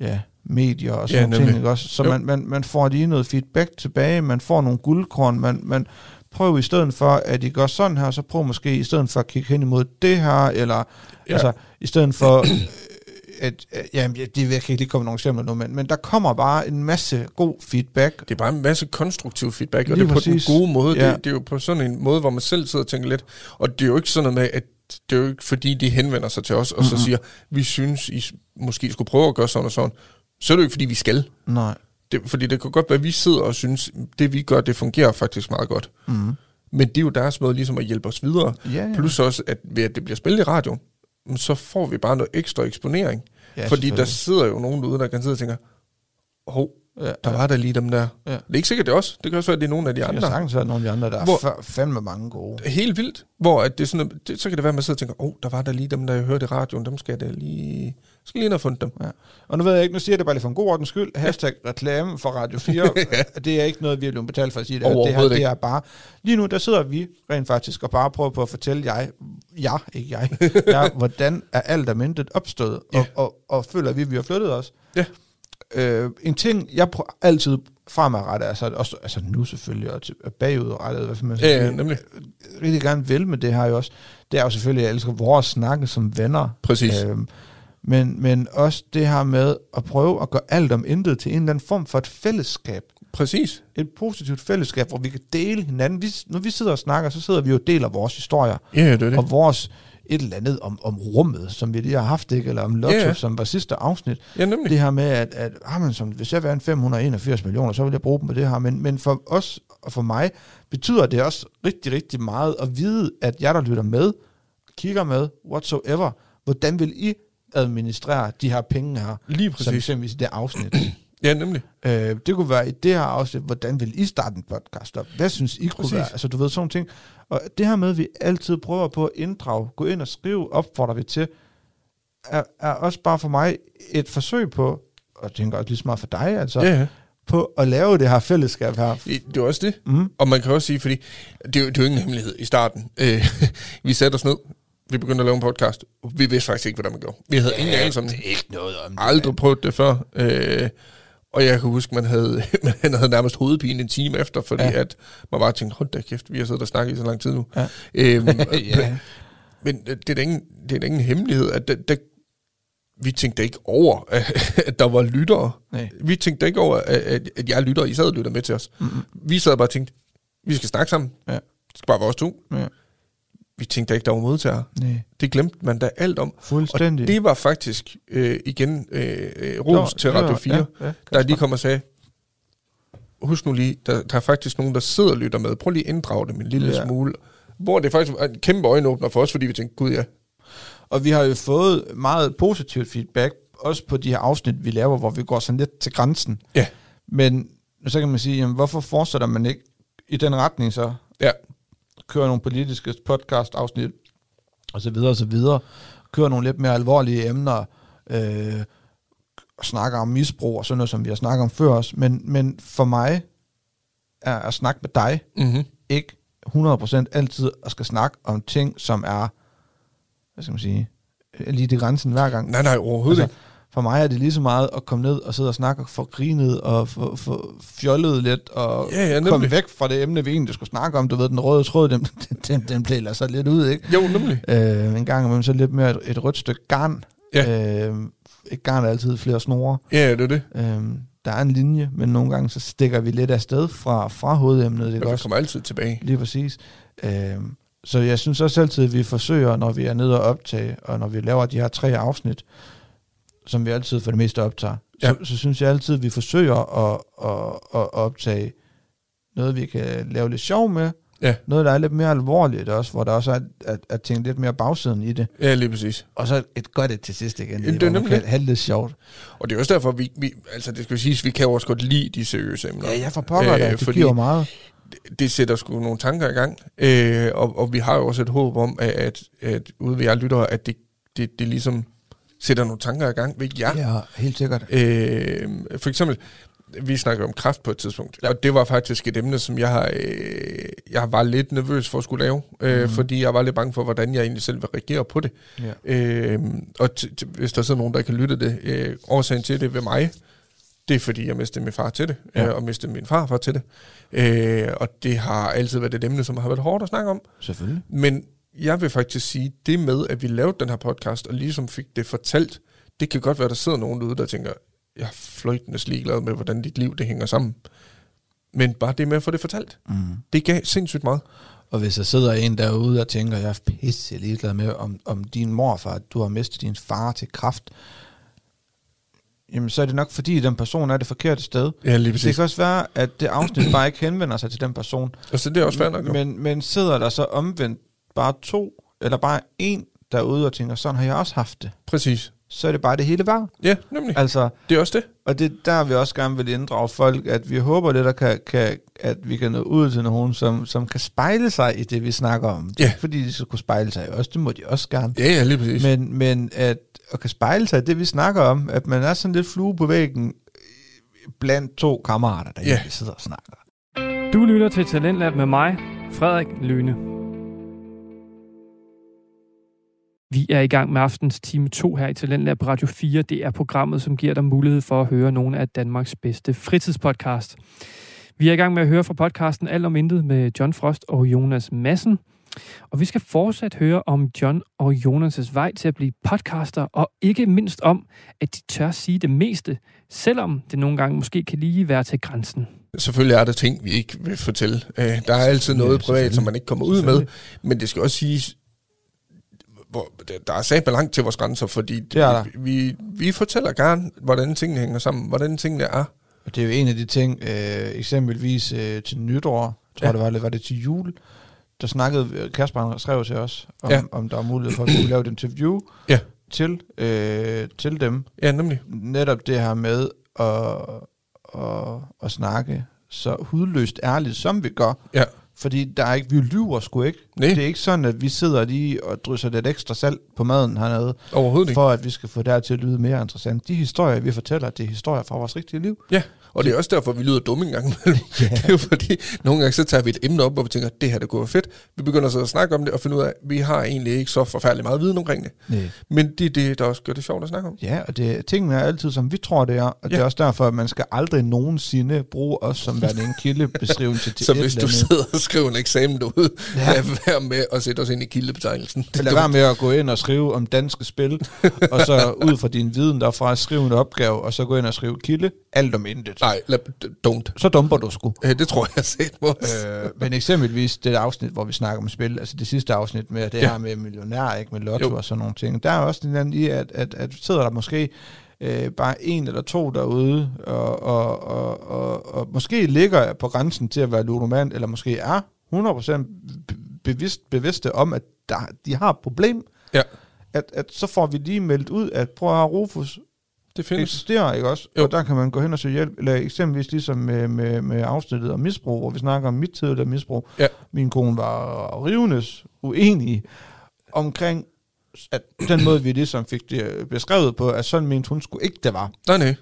ja, medier og sådan Ja, ja, ting. Ikke også? Så Jo. man, man, man får lige noget feedback tilbage, man får nogle guldkorn, man, man prøver i stedet for, at I gør sådan her, så prøv måske i stedet for at kigge hen imod det her, eller Ja. ja. altså i stedet for, at, jeg, det, jeg kan ikke lige komme nogle eksempler nu, men, men der kommer bare en masse god feedback, Det er bare en masse konstruktiv feedback, og Lige det er på præcis. den gode måde. Ja. Det, det er jo på sådan en måde, hvor man selv sidder og tænker lidt. Og det er jo ikke sådan noget med, at det er jo ikke fordi, de henvender sig til os, og så Mhm. siger, vi synes, I måske skulle prøve at gøre sådan og sådan. Så er det jo ikke, fordi vi skal. Nej. Det, fordi det kan godt være, at vi sidder og synes, det vi gør, det fungerer faktisk meget godt. Mm. Men det er jo deres måde ligesom at hjælpe os videre. Ja, ja. Plus også, at ved at det bliver spillet i radio, så får vi bare noget ekstra eksponering. ja, fordi der sidder jo nogen derude, der kan sidde og tænke, hov, ja, der var der lige dem der. Ja. Det er ikke sikkert, det er os. Det kan også være, at det er nogle af de Det kan andre. sagtens være nogle af de andre, der Hvor- er fa- fandme mange gode. Helt vildt. Hvor at det er sådan, at det, så kan det være, at man sidder og tænker, åh, oh, der var der lige dem, der jeg hørte i radioen, dem skal jeg da lige, skal lige og fundet dem. Og nu ved jeg ikke, nu siger jeg det bare lige for en god ordens skyld, hashtag reklame for Radio 4, det er ikke noget, vi er blevet betalt for at sige det. her. Det her, det er bare, lige nu der sidder vi rent faktisk og bare prøver på at fortælle jeg, jeg, ikke jeg, jeg hvordan er alt intet opstået, Ja. og, og, og føler vi, at vi har flyttet os. Ja. Øh, en ting, jeg prøver altid fremadrettet, altså, også, altså nu selvfølgelig, og til- og bagudrettet, hvad man Ja, ja, nemlig. rigtig gerne vil med det her jo også, det er jo selvfølgelig, at jeg elsker vores snakke som venner. Præcis. Øhm, men, men også det her med at prøve at gøre alt om intet til en eller anden form for et fællesskab. Præcis. Et positivt fællesskab, hvor vi kan dele hinanden. Vi, når vi sidder og snakker, så sidder vi jo og deler vores historier. Ja, det er det. Og vores et eller andet om, om rummet, som vi lige har haft, ikke? eller om Lotto, ja. som var sidste afsnit. Ja, nemlig. Det her med, at, at ah, men som, hvis jeg vandt 581 millioner, så vil jeg bruge dem på det her. Men, men for os og for mig betyder det også rigtig, rigtig meget at vide, at jeg, der lytter med, kigger med, whatsoever, hvordan vil I administrere de her penge her, Lige som præcis. eksempelvis i det afsnit. Ja, nemlig. øh, det kunne være i det her afsnit, hvordan vil I starte en podcast op? Hvad synes I kunne Præcis. være? Altså du ved, sådan ting. Og det her med, at vi altid prøver på at inddrage, gå ind og skrive, opfordrer vi til, er, er også bare for mig et forsøg på, og jeg tænker også lige så meget for dig, altså, Ja, ja. på at lave det her fællesskab her. Det det er også det. Mm. Og man kan også sige, fordi det er jo, det er jo ingen hemmelighed i starten. Øh, vi satte os ned, vi begyndte at lave en podcast. Vi vidste faktisk ikke, hvordan man gjorde. Vi havde ingen anelse om det. ikke noget om Aldrig prøvet det før. Øh, og jeg kan huske, man havde, man havde nærmest hovedpine en time efter, fordi Ja. at man bare tænkte, hold da kæft, vi har siddet og snakket i så lang tid nu. Ja. Øhm, ja. Men det er da ingen, det er da ingen hemmelighed, at der, der, vi tænkte ikke over, at der var lyttere. Nej. Vi tænkte ikke over, at, at, jeg lytter, I sad og lytter med til os. Mm-hmm. Vi sad bare og tænkte, vi skal snakke sammen. Ja. Det skal bare være os to. Ja. Vi tænkte ikke, der var modtagere. Nej, Det glemte man da alt om. fuldstændig. Og det var faktisk øh, igen øh, øh, ros Jo, til Radio 4, Ja, ja, der lige kom og sagde, husk nu lige, der, der er faktisk nogen, der sidder og lytter med. Prøv lige at inddrage dem en lille ja. smule. Hvor det faktisk var en kæmpe øjenåbner for os, fordi vi tænkte, gud ja, Og vi har jo fået meget positivt feedback, også på de her afsnit, vi laver, hvor vi går sådan lidt til grænsen. Ja. Men så kan man sige, jamen, hvorfor fortsætter man ikke i den retning så? Ja. Kører nogle politiske podcast-afsnit, og så videre, og så videre. Kører nogle lidt mere alvorlige emner, øh, snakker om misbrug og sådan noget, som vi har snakket om før os. Men, men for mig er at snakke med dig mm-hmm. ikke 100% altid at skal snakke om ting, som er, hvad skal man sige, lige til grænsen hver gang. nej, nej, overhovedet altså, For mig er det lige så meget at komme ned og sidde og snakke og få grinet og få, få fjollet lidt og Ja, ja, komme væk fra det emne, vi egentlig skulle snakke om. Du ved, den røde tråd, den, den, den plæler så lidt ud, ikke? Jo, nemlig. Øh, en gang imellem så lidt mere et, et rødt stykke garn. Ja. Øh, et garn er altid flere snore. Ja, det er det. Øh, der er en linje, men nogle gange så stikker vi lidt afsted fra, fra hovedemnet. Det Ja, også kommer altid tilbage. Lige præcis. Øhm, så jeg synes også altid, at vi forsøger, når vi er nede og optage, og når vi laver de her tre afsnit, som vi altid for det meste optager, ja. Så, så synes jeg altid, at vi forsøger at, at, at optage noget, vi kan lave lidt sjov med, Ja. noget, der er lidt mere alvorligt også, hvor der også er at, at tænke lidt mere bagsiden i det. Ja, lige præcis. Og så et godt et til sidst igen, Jamen, det er nemlig kan have lidt sjovt. Og det er også derfor, vi, vi altså det skal jo siges, vi kan jo også godt lide de seriøse emner. Ja, jeg får pokker øh, det, det giver meget. det, det sætter sgu nogle tanker i gang, øh, og, og vi har jo også et håb om, at, at, at ude ved jer lyttere, at det, det, det ligesom sætter nogle tanker i gang ved jer. Ja, helt sikkert. Øh, for eksempel, vi snakkede om kraft på et tidspunkt, ja. og det var faktisk et emne, som jeg har, øh, jeg var lidt nervøs for at skulle lave, øh, mm. fordi jeg var lidt bange for, hvordan jeg egentlig selv vil reagere på det. Ja. Øh, og t- t- hvis der sidder nogen, der kan lytte det, øh, årsagen til det ved mig, det er fordi, jeg mistede min far til det, ja. øh, og mistede min farfar til det. Øh, og det har altid været et emne, som har været hårdt at snakke om. Selvfølgelig. Men jeg vil faktisk sige, det med, at vi lavede den her podcast, og ligesom fik det fortalt, det kan godt være, der sidder nogen derude, der tænker, jeg er fløjtende ligeglad med, hvordan dit liv det hænger sammen. Men bare det med at få det fortalt, Mm. det gav sindssygt meget. Og hvis der sidder en derude og tænker, jeg er pisse ligeglad med, om, om din morfar, du har mistet din far til kraft, jamen så er det nok fordi, den person er det forkerte sted. Ja, lige Det præcis. kan også være, at det afsnit bare ikke henvender sig til den person. Og så det er også fair nok. Men, men sidder der så omvendt bare to, eller bare en derude og tænker, sådan har jeg også haft det, Præcis. så er det bare det hele værd. Ja, nemlig. Altså, Det er også det. og det er der, vi også gerne vil inddrage folk, at vi håber lidt, at, kan, kan, at vi kan nå ud til nogen, som, som kan spejle sig i det, vi snakker om. Det Ja. fordi de skal kunne spejle sig i os, det må de også gerne. Ja, ja, lige præcis. Men, Men, at, at kan spejle sig i det, vi snakker om, at man er sådan lidt flue på væggen blandt to kammerater, der Ja. sidder og snakker. Du lytter til Talentlab med mig, Frederik Lyne. Vi er i gang med aftens time 2 her i Talentlab på Radio 4. Det er programmet, som giver dig mulighed for at høre nogle af Danmarks bedste fritidspodcast. Vi er i gang med at høre fra podcasten Alt om Intet med John Frost og Jonas Madsen. Og vi skal fortsat høre om John og Jonas' vej til at blive podcaster, og ikke mindst om, at de tør sige det meste, selvom det nogle gange måske kan lige være til grænsen. selvfølgelig er der ting, vi ikke vil fortælle. Øh, der er altid noget privat, som man ikke kommer ud med. Men det skal også siges, hvor, der- er sat langt til vores grænser, fordi Det er der. vi, vi fortæller gerne, hvordan tingene hænger sammen, hvordan tingene er. Og det er jo en af de ting, øh, eksempelvis øh, til nytår, tror Ja. det var, eller var det til jul, der snakkede øh, Kasper, han skrev til os, om, Ja. om der er mulighed for, at vi kunne lave et interview Ja. til, øh, til dem. Ja, nemlig. Netop det her med at, at, at snakke så hudløst ærligt, som vi gør. Ja. Fordi der er ikke, vi lyver sgu ikke. Nej. Det er ikke sådan, at vi sidder lige og drysser lidt ekstra salt på maden hernede, Overhovedet ikke. for at vi skal få det her til at lyde mere interessant. De historier, vi fortæller, det er historier fra vores rigtige liv. Ja, og det er også derfor, vi lyder dumme en gang imellem. Ja. Det er jo fordi, nogle gange så tager vi et emne op, hvor vi tænker, det her det kunne være fedt. Vi begynder så at snakke om det og finde ud af, at vi har egentlig ikke så forfærdeligt meget viden omkring det. Nej. Men det er det, der også gør det sjovt at snakke om. Ja, og det, tingene er altid, som vi tror, det er. Og ja. det er også derfor, at man skal aldrig nogensinde bruge os som værende en kildebeskrivelse til Så hvis du sidder og skriver en eksamen derude, Ja. lad være med at sætte os ind i kildebetegnelsen. Lad være med at gå ind og skrive om danske spil, og så ud fra din viden derfra skrive en opgave, og så gå ind og skrive kilde, alt om intet. Nej, lad, don't. Så dumper du sgu. Øh, Det tror jeg, set på. Øh, men eksempelvis det afsnit, hvor vi snakker om spil, altså det sidste afsnit med det Ja. her med millionær, ikke med lotto Jo. og sådan nogle ting, der er også den anden i, at, at, at sidder der måske øh, bare en eller to derude, og, og, og, og, og måske ligger på grænsen til at være ludoman, eller måske er 100% be- bevidst, bevidste om, at der, de har et problem, Ja. at, at så får vi lige meldt ud, at prøv at høre, Rufus Det findes. eksisterer, ikke også? Jo. Og der kan man gå hen og søge hjælp, eller eksempelvis ligesom med, med, med afsnittet om misbrug, hvor vi snakker om mit tidligere misbrug. Ja. Min kone var rivendes uenig omkring, at den måde, vi ligesom fik det beskrevet på, at sådan mente hun skulle ikke, det var. Nej, nej.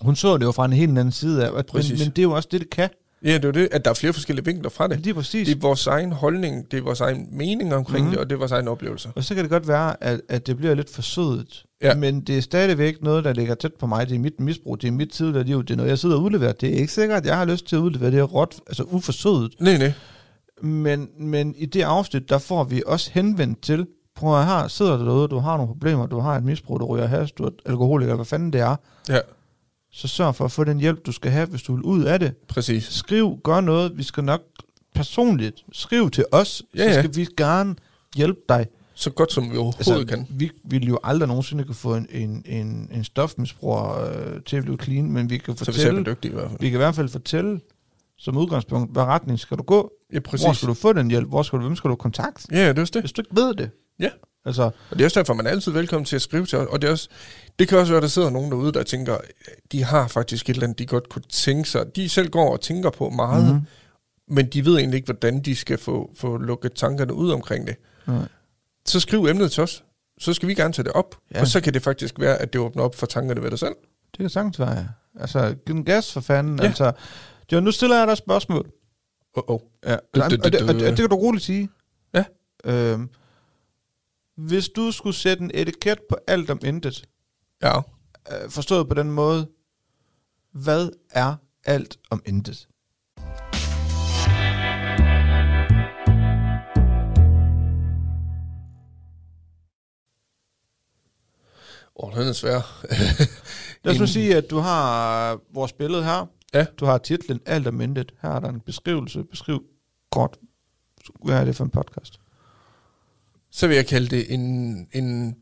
Hun så det jo fra en helt anden side af, at, men, men det er jo også det, det kan. Ja, det er det, at der er flere forskellige vinkler fra det. Lige præcis. Det er vores egen holdning, det er vores egen mening omkring mm. det, og det er vores egen oplevelser. Og så kan det godt være, at, at det bliver lidt for sødet. Ja. Men det er stadigvæk noget, der ligger tæt på mig. Det er mit misbrug, det er mit tidligere liv, det er noget, jeg sidder og udleverer. Det er ikke sikkert, at jeg har lyst til at udlevere det råt, altså uforsødet. Nej, nej. Men, men i det afsnit, der får vi også henvendt til, prøv at her, sidder du derude, du har nogle problemer, du har et misbrug, du ryger has, du er alkoholiker, hvad fanden det er, Ja, så sørg for at få den hjælp, du skal have, hvis du vil ud af det. præcis. Skriv, gør noget, vi skal nok personligt skrive til os, Ja, så ja. skal vi gerne hjælpe dig. Så godt som vi overhovedet altså, kan. vi ville jo aldrig nogensinde kunne få en, en, en, en stofmisbruger øh, til at blive clean, men vi kan Så vi fortælle, dygtige i hvert fald. vi kan i hvert fald fortælle som udgangspunkt, hvad retning skal du gå, Ja, Præcis. hvor skal du få den hjælp, hvor skal du, hvem skal du kontakte, Ja, det er det. hvis du ikke ved det. Ja. Altså, Og det er også derfor, man er altid velkommen til at skrive til os. Og det, er også, det kan også være, at der sidder nogen derude, der tænker, de har faktisk et eller andet, de godt kunne tænke sig. De selv går og tænker på meget, Mhm. mm. men de ved egentlig ikke, hvordan de skal få, få lukket tankerne ud omkring det. Nej. Så skriv emnet til os. Så skal vi gerne tage det op. Ja. Og så kan det faktisk være, at det åbner op for tankerne ved dig selv. det kan sagtens være, ja. Altså, giv den gas for fanden. Ja. Altså, jo, nu stiller jeg dig et spørgsmål. Oh, oh. Ja, Det- og, det- og, det, det- og, det, og det kan du roligt sige. Ja. Øhm, hvis du skulle sætte en etiket på alt om intet, Ja. øh, forstået på den måde, hvad er alt om intet? Åh, oh, den er svær. Lad os sige, at du har vores billede her. Ja. Du har titlen Alt om intet. Her er der en beskrivelse. Beskriv kort. Hvad er det for en podcast? Så vil jeg kalde det en, en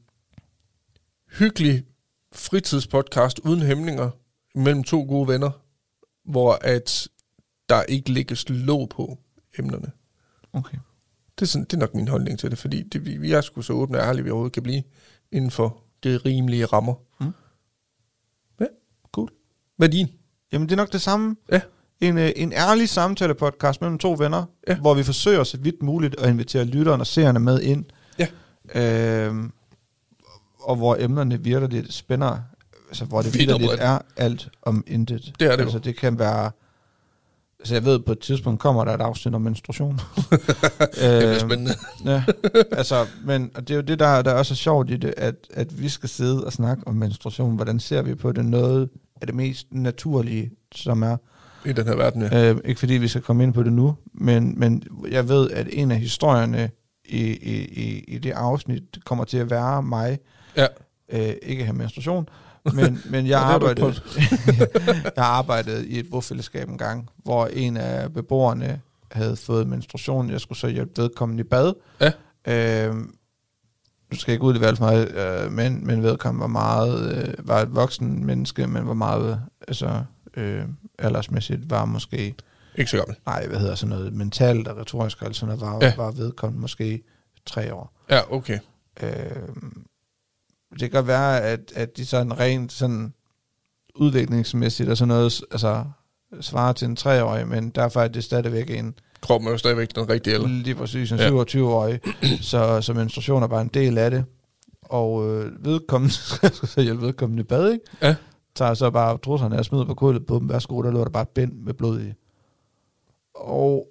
hyggelig fritidspodcast uden hæmninger mellem to gode venner, hvor at der ikke lægges låg på emnerne. Okay. Det er, sådan, det er nok min holdning til det, fordi det, vi, vi er sgu så åbne og ærlige, vi overhovedet kan blive inden for det rimelige rammer. Mm. Ja, Cool. Hvad er din? Jamen, det er nok det samme. Ja. En, øh, en ærlig samtale-podcast mellem to venner, Ja. hvor vi forsøger så vidt muligt at invitere lytterne og seerne med ind. Øhm, og hvor emnerne virker lidt spænder, altså hvor det virkelig bredt. er alt om intet. Det er det altså, jo. det kan være... Altså, jeg ved, på et tidspunkt kommer der et afsnit om menstruation. Det bliver Øhm, spændende. Ja, altså, men og det er jo det, der, der også er sjovt i det, at, at vi skal sidde og snakke om menstruation. Hvordan ser vi på det? Noget af det mest naturlige, som er. I den her verden, ja. Øh, ikke fordi vi skal komme ind på det nu, men, men jeg ved, at en af historierne i, i, i, i det afsnit kommer til at være mig. Ja. Øh, ikke have menstruation, men, men jeg, du arbejdede, jeg arbejdede i et bofællesskab en gang, hvor en af beboerne havde fået menstruation. Jeg skulle så hjælpe vedkommende i bad. Ja. Øh, nu skal jeg ikke udlevere for meget, øh, men, men vedkommende var meget, øh, var et voksen menneske, men var meget, altså, øh, aldersmæssigt var måske, Ikke så gammel. nej, hvad hedder sådan noget, mentalt og retorisk, altså noget, var, ja. Var vedkommende måske tre år. Ja, okay. Øh, det kan godt være, at, at de sådan rent sådan udviklingsmæssigt og sådan noget, altså svarer til en treårig, men derfor er det stadigvæk en, kroppen er jo stadigvæk den rigtige alder. Lige præcis, en Ja. 27-årig. så, så menstruation er bare en del af det. Og øh, vedkommende, så hjælpe vedkommende i bad, ikke? Ja. Tager så bare trusserne og smider på kullet på dem. Værsgo, der lå der bare et bind med blod i. Og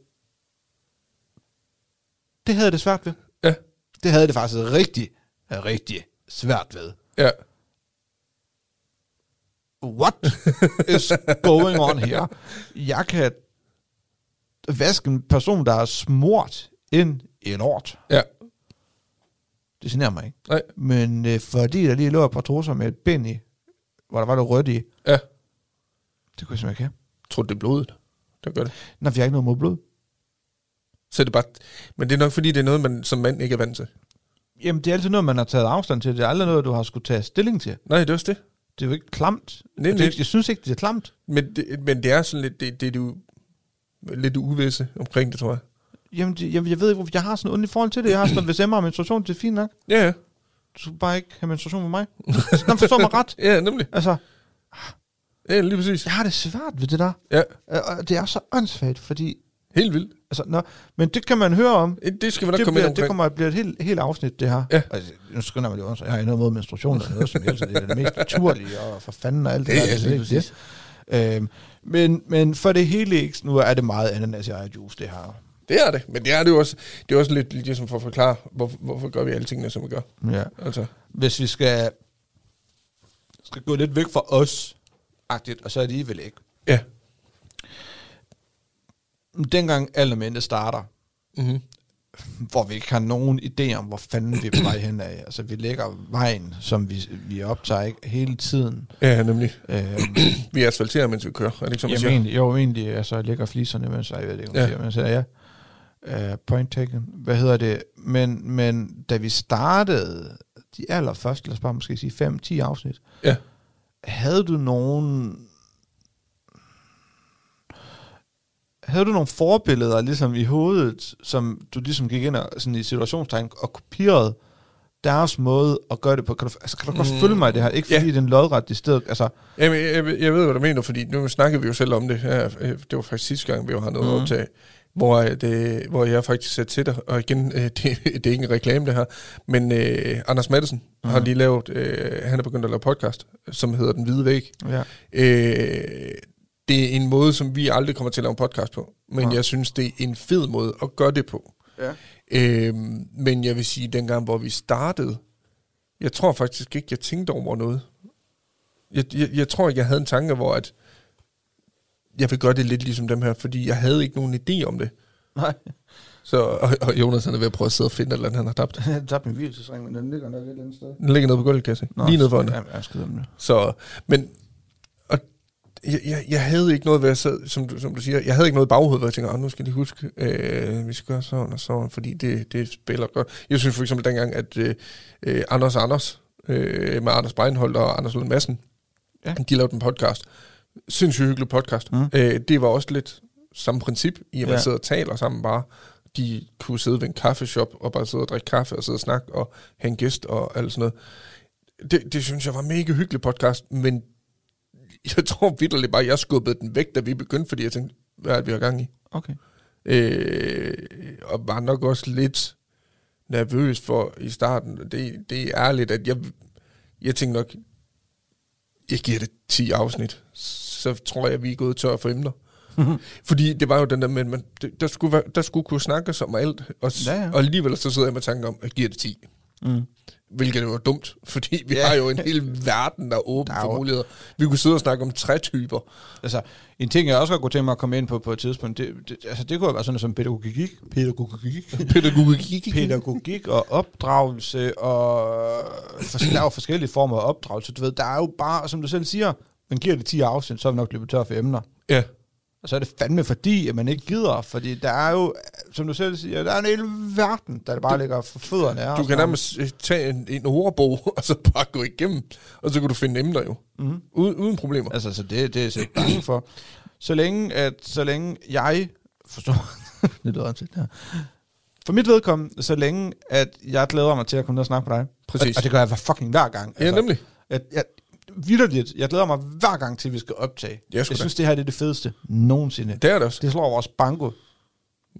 det havde jeg det svært ved. Ja. Det havde det faktisk rigtig, rigtig svært ved. Ja. What is going on here? Jeg kan vaske en person, der er smurt ind i en ort. Ja. Det generer mig ikke. Nej. Men øh, fordi der lige lå et par trusser med et bind i, hvor der var det rødt i, Ja. det kunne jeg simpelthen ikke have. Tror du, det er blodet, der gør det? Nå, vi har ikke noget mod blod. Så er det bare... Men det er nok, fordi det er noget, man som mand ikke er vant til. Jamen, det er altid noget, man har taget afstand til. Det er aldrig noget, du har skulle tage stilling til. Nej, det er også det. Det er jo ikke klamt. Nej, det, er- jeg synes ikke, det er klamt. Men det, men det er sådan lidt... Det, det er du lidt uvisse omkring det, tror jeg. Jamen, det, jeg, jeg ved ikke, jeg har sådan ondt i forhold til det. Jeg har sådan, hvis Emma har menstruation, det er fint nok. Ja, ja. Du skal bare ikke have menstruation med mig. Altså, Nå, forstår mig ret. Ja, nemlig. Altså, Ja, lige præcis. jeg har det svært ved det der. Ja, Øh, Og det er så åndssvagt, fordi... helt vildt. Altså, nå, men det kan man høre om. Det skal vi nok Det, komme ind bliver, omkring. det kommer at blive et helt, helt afsnit, det her. Ja. Altså, nu skynder mig lige også. Jeg har ikke noget mod menstruation, eller noget som helst. Det er det mest naturlige, og for fanden og alt det Ja, der. det er slet ikke det. Øhm, men, men for det hele ikke, nu er det meget ananas i juice, det her. Det er det. Men det er det jo også, det er også lidt ligesom for at forklare, hvorfor, hvorfor gør vi alle tingene, som vi gør. Ja. Altså, Hvis vi skal, skal gå lidt væk fra os, agtigt, og så alligevel ikke. ja. Dengang Aldermente starter, Mm-hmm. hvor vi ikke har nogen idé om, hvor fanden vi er på vej hen af. Altså, vi lægger vejen, som vi, vi optager ikke, hele tiden. Ja, nemlig. Øh, Vi asfalterer, mens vi kører. Er det ikke, som Jamen, siger? egentlig, jo, egentlig, altså, jeg lægger fliserne, mens jeg, ved det ikke, ja. siger, men så ja. Uh, point taken. Hvad hedder det? Men, men da vi startede de allerførste, lad os bare måske sige 5-10 afsnit, Ja. Havde du nogen... Havde du nogle forbilleder ligesom i hovedet, som du ligesom gik ind og sådan i situationstegn og kopierede deres måde at gøre det på? Kan du, altså, kan du godt Mm. følge mig i det her? Ikke fordi Ja. det er en lodret i stedet. Altså, Jamen, jeg, jeg, jeg ved, hvad du mener, fordi nu snakkede vi jo selv om det. Øh, det var faktisk sidste gang, vi var hernede Mhm. mm. optage, hvor, øh, det, hvor jeg faktisk sagde til dig, og igen, øh, det, det er ikke en reklame det her, men øh, Anders Madsen mm. har Mhm. lige lavet, øh, han er begyndt at lave podcast, som hedder Den Hvide Væg. ja. Øh, det er en måde, som vi aldrig kommer til at lave en podcast på, men Nej. jeg synes, det er en fed måde at gøre det på. Ja. Øhm, men jeg vil sige, dengang, hvor vi startede, jeg tror faktisk ikke, jeg tænkte over noget. Jeg, jeg, jeg tror ikke, jeg havde en tanke, hvor at jeg vil gøre det lidt ligesom dem her, fordi jeg havde ikke nogen idé om det. Nej. Så, og, og Jonas han er ved at prøve at sidde og finde et eller andet, han har tabt. Jeg har tabt min hvilesesring, men den ligger nok et eller andet sted. Den ligger nede på gulvet, kan jeg se. Lige nede for den. Ja, jeg skal den. Så, men, og jeg, jeg, jeg havde ikke noget, hvad jeg sad, som du, som du siger, jeg havde ikke noget i baghovedet, hvor jeg tænker, "Åh, nu skal de huske, øh, vi skal gøre sådan og sådan, fordi det, det spiller godt. Jeg synes for eksempel dengang, at øh, øh, Anders Anders, øh, med Anders Breinholt og Anders Lund Madsen, Ja. de lavede en podcast. Sindssygt hyggelig podcast. Mm. Øh, det var også lidt samme princip, i at man Ja. sidder og taler sammen bare. De kunne sidde ved en kaffeshop og bare sidde og drikke kaffe og sidde og snakke og have en gæst og alt sådan noget. Det, det synes jeg var mega hyggelig podcast, men jeg tror vidderligt bare, at jeg skubbede den væk, da vi begyndte, fordi jeg tænkte, hvad er det, vi har gang i? Okay. Øh, og var nok også lidt nervøs for i starten. Det, det er ærligt, at jeg, jeg tænkte nok, jeg giver det 10 afsnit, så tror jeg, vi er gået tør for emner. Fordi det var jo den der med, at man, der, skulle være, der skulle kunne snakkes om alt, og, Ja, ja. og alligevel så sidder jeg med tanken om, at jeg giver det 10. Mm. Hvilket var dumt, fordi vi Ja. har jo en hel verden, der er åben Der er for muligheder. Vi kunne sidde og snakke om trætyper. Altså, en ting, jeg også godt kunne tænke mig at komme ind på på et tidspunkt, det, det, altså, det kunne være sådan noget som pædagogik, pædagogik, Pædagogik. pædagogik og opdragelse, og for, der er jo forskellige former af opdragelse. Du ved, der er jo bare, som du selv siger, man giver det 10 afsnit, så er vi nok løbet tør for emner. Ja, Og så er det fandme fordi, at man ikke gider, fordi der er jo, som du selv siger, der er en hel verden, der bare ligger for fødderne af du kan nærmest øh, tage en, en ordbog, og så bare gå igennem, og så kan du finde emner jo. Mhm. Uden, uden problemer. Altså, så det, det er jeg bange for. Så længe, at, så længe jeg forstår, det lyder det her. For mit vedkommende, så længe, at jeg glæder mig til at komme ned og snakke med dig. Præcis. Og, og det gør jeg fucking hver gang. Ja, nemlig. At, jeg, vidderligt, jeg glæder mig hver gang til, at vi skal optage. Ja, jeg da. synes, det her det er det fedeste nogensinde. Det er det også. Det slår vores banko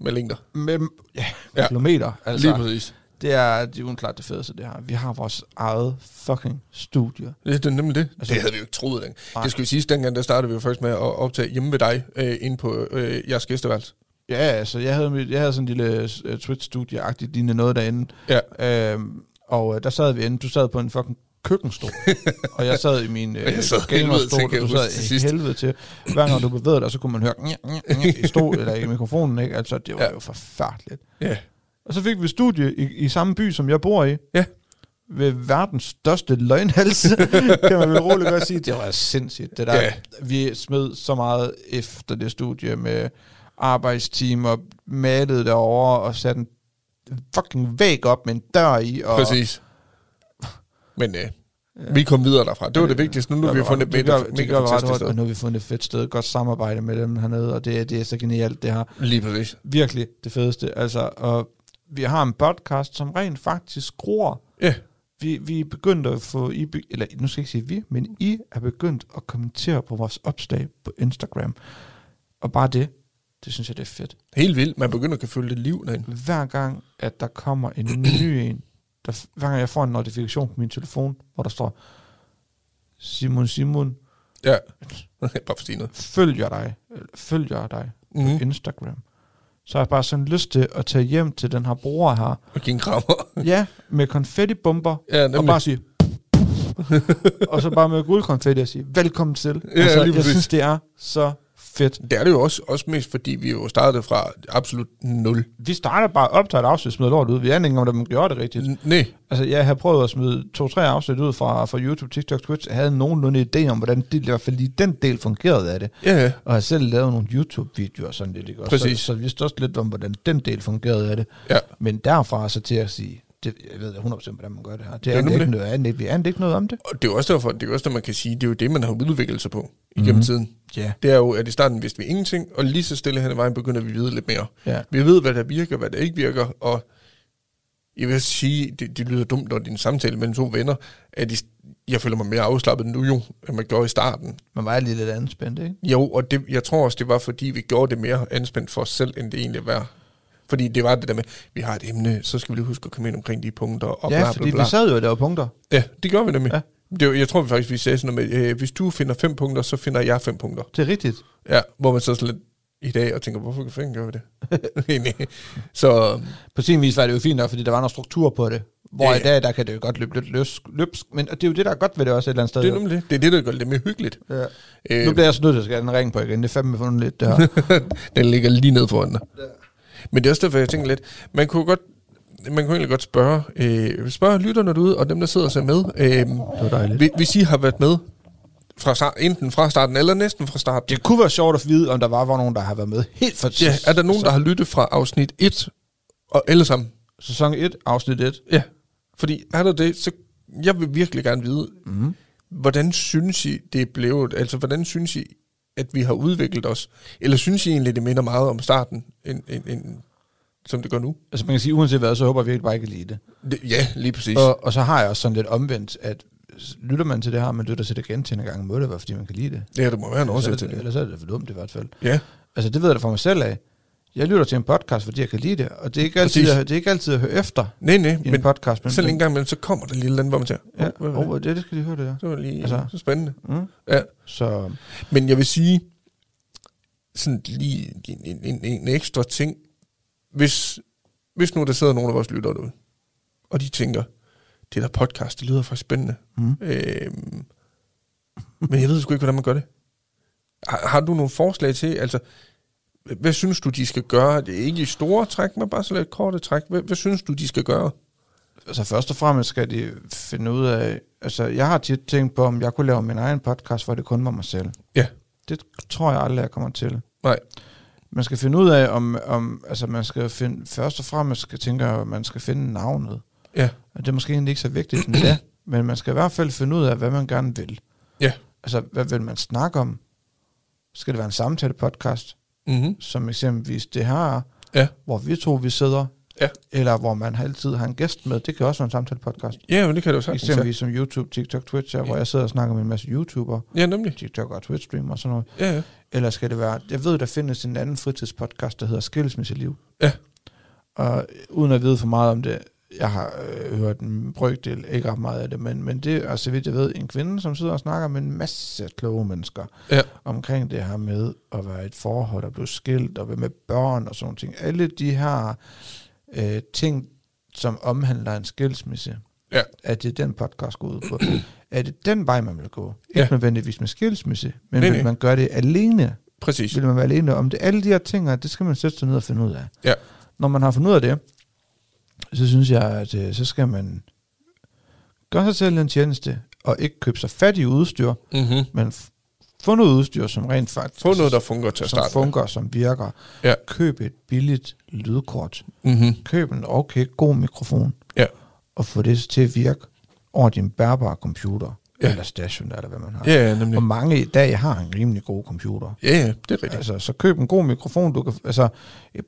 med længder. Med, ja, Ja. ja. kilometer. Altså, Lige præcis. det er, det er uden klart det fedeste, det her. Vi har vores eget fucking studie. Det, det er nemlig det. Altså- det havde vi jo ikke troet. Den. Nej. Det skal vi sige, dengang der startede vi jo først med at optage hjemme ved dig, øh, inde på øh, jeres gæsteværelse. Ja, altså, jeg havde, mit, jeg havde sådan en lille uh, Twitch-studie-agtigt lignende noget derinde. Ja. Øhm, og uh, der sad vi inde. Du sad på en fucking køkkenstol. og jeg sad i min til, gamerstol, og du sad i sidst. helvede til. Hver gang du bevægede dig, så kunne man høre nye, nye, nye, i stol, eller i mikrofonen, ikke? Altså, det var ja. jo forfærdeligt. Ja. Og så fik vi studie i, i samme by, som jeg bor i. Ja. Ved verdens største løgnhals, kan man vel roligt godt sige. Det var sindssygt, det der. Ja. Vi smed så meget efter det studie med arbejdstimer, malede derovre og satte en fucking væg op med en dør i. Og Præcis. Men øh, vi kom videre derfra. Det var det vigtigste. Nu har vi fundet et mega, mega ret fantastisk hurtigt, sted. og nu har vi fundet et fedt sted, godt samarbejde med dem hernede, og det, er- det er så genialt, det her. Lige præcis. Virkelig det fedeste. Altså, og vi har en podcast, som rent faktisk gror. Ja. Vi, vi er begyndt at få, I, eller nu skal jeg ikke sige vi, men I er begyndt at kommentere på vores opslag på Instagram. Og bare det, det synes jeg, det er fedt. Helt vildt. Man begynder at kan følge det liv derinde. Hver gang, at der kommer en ny en, der, hver gang jeg får en notifikation på min telefon, hvor der står, Simon Simon, Ja. Bare for noget. følger dig, følger dig på Mhm. Instagram. Så har jeg bare sådan lyst til at tage hjem til den her bror her. Og give en krammer. Ja, med konfettibomber. Ja, og bare sige... og så bare med guldkonfetti og sige, velkommen til. Ja, altså, lige jeg præcis. synes, det er så fedt. Det er det jo også, også mest, fordi vi jo startede fra absolut nul. Vi starter bare op til et afsnit, smider lort ud. Vi aner ikke om man gjorde det rigtigt. N- Nej, Altså, jeg har prøvet at smide to-tre afsnit ud fra, fra YouTube, TikTok, Twitch. Jeg havde nogenlunde idé om, hvordan det, i hvert fald lige den del fungerede af det. ja, ja. Og har selv lavet nogle YouTube-videoer sådan lidt. Ikke? Og Præcis. Så, så vi vidste også lidt om, hvordan den del fungerede af det. Ja. Men derfra så til at sige, det, jeg ved 100% hvordan man gør det her. Det er er, det nemlig ikke det. noget andet. Vi aner ikke noget om det. Og det er også derfor, det er også det, man kan sige, det er jo det, man har udviklet sig på igennem Mhm. tiden. Ja. Det er jo, at i starten vidste vi ingenting, og lige så stille hen ad vejen begynder vi at vide lidt mere. Ja. Vi ved, hvad der virker, hvad der ikke virker, og jeg vil sige, det, det lyder dumt, når det er en samtale mellem to venner, at I, jeg føler mig mere afslappet nu jo, end man gjorde i starten. Man var lige lidt anspændt, ikke? Jo, og det, jeg tror også, det var, fordi vi gjorde det mere anspændt for os selv, end det egentlig var. Fordi det var det der med, vi har et emne, så skal vi lige huske at komme ind omkring de punkter, og ja, bla, fordi bla, bla. vi sad jo og lavede punkter. Ja, det gør vi nemlig. Ja. Ja. Det, var- jeg tror vi faktisk, vi sagde sådan noget med, øh, hvis du finder fem punkter, så finder jeg fem punkter. Det er rigtigt. Ja, hvor man så sådan lidt i dag og tænker, hvorfor fanden gør vi det? Så På sin vis var det jo fint nok, fordi der var noget struktur på det. Hvor Ja, ja, ja. i dag, der kan det jo godt løbe lidt løs, løbsk. Men det er jo det, der er godt ved det også et eller andet sted. det er nemlig det. Det er det, der gør det mere hyggeligt. Ja. Øh, Nu bliver jeg så nødt til at skære den ring på igen. Det er fandme fundet lidt, det her. den ligger lige ned foran dig. Men det er også derfor, jeg tænker lidt, man kunne godt man kunne egentlig godt spørge, øh, spørge lytterne derude, og dem, der sidder og ser med, øh, det var dejligt. hvis- I har været med, fra start, enten fra starten eller næsten fra starten. Det kunne være sjovt at vide, om der var, var nogen, der har været med helt fra Ja, er der nogen, der har lyttet fra afsnit 1 og alle sammen? Sæson 1, afsnit 1. Ja, fordi er der det, så jeg vil virkelig gerne vide, Mm. hvordan synes I, det er blevet, altså hvordan synes I, at vi har udviklet os? Eller synes I egentlig, det minder meget om starten, end, end, end, som det gør nu? Altså man kan sige, uanset hvad, så håber jeg virkelig bare ikke lide det. Det, ja, lige præcis. Og, og så har jeg også sådan lidt omvendt, at lytter man til det her, men lytter til det gentagende gange, må det være, fordi man kan lide det. ja, det må være en er årsag til det, det. ellers er det for dumt i hvert fald. Ja, Altså det ved jeg da for mig selv af. Jeg lytter til en podcast, fordi jeg kan lide det, og det er ikke altid, Præcis. at, det er ikke altid at høre efter nej, nej, i en men podcast. Men, selv en gang imellem, så kommer der lige andet, hvor man siger, Ja, "Åh, hvad var det? oh, det, det skal de høre det der. det var lige Altså. så spændende. Mm. Ja. Så Men jeg vil sige, sådan lige en, en, en, en ekstra ting, hvis, hvis nu der sidder nogle af vores lyttere derude, og de tænker, det der podcast, det lyder faktisk spændende. mm. Øhm, men jeg ved sgu ikke, hvordan man gør det. Har, har du nogle forslag til, altså, hvad synes du, de skal gøre? Det er ikke i store træk, men bare så lidt korte træk. Hvad, hvad synes du, de skal gøre? altså først og fremmest skal de finde ud af, altså jeg har tit tænkt på, om jeg kunne lave min egen podcast, hvor det kun var mig selv. Ja. Det tror jeg aldrig, jeg kommer til. Nej. Man skal finde ud af, om, om altså man skal finde, først og fremmest skal tænke, at man skal finde navnet. Ja. Og det er måske egentlig ikke så vigtigt, men det, men man skal i hvert fald finde ud af, hvad man gerne vil. Ja. Altså, hvad vil man snakke om? Skal det være en samtale-podcast, Mm-hmm. som eksempelvis det her er, Ja. hvor vi to vi sidder, Ja. Eller hvor man altid har en gæst med. Det kan også være en samtale-podcast. Ja, men det kan du sagtens. Eksempelvis som YouTube, TikTok, Twitch, ja. hvor jeg sidder og snakker med en masse YouTubere, Ja, nemlig. TikTok og Twitch-streamer og sådan noget. Ja, ja. Eller skal det være... Jeg ved, der findes en anden fritidspodcast, der hedder Skilsmisseliv. Ja. Og uden at vide for meget om det, jeg har øh, hørt en brøkdel, ikke ret meget af det, men, men det er, så vidt jeg ved, en kvinde, som sidder og snakker med en masse kloge mennesker Ja. omkring det her med at være et forhold og blive skilt og være med børn og sådan ting. Alle de her øh, ting, som omhandler en skilsmisse, Ja. at det er den podcast går ud på. er det den vej, man vil gå? Ikke Ja. nødvendigvis med skilsmisse, men Nej, vil nej. man gøre det alene? Præcis. Vil man være alene om det? Alle de her ting, det skal man sætte sig ned og finde ud af. Ja. Når man har fundet ud af det, så synes jeg, at øh, så skal man gøre sig selv en tjeneste, og ikke købe sig fat i udstyr, Mm-hmm. men få noget udstyr, som rent faktisk Få noget, der fungerer til at som starte med. fungerer, som virker. Ja. Køb et billigt lydkort. Mm-hmm. Køb en okay god mikrofon. Ja. Og få det til at virke over din bærbare computer. Ja. Eller station, eller hvad man har. Ja, ja, nemlig. Og mange i dag har en rimelig god computer. Ja, ja, det er rigtigt. Altså, så køb en god mikrofon. Du kan, altså,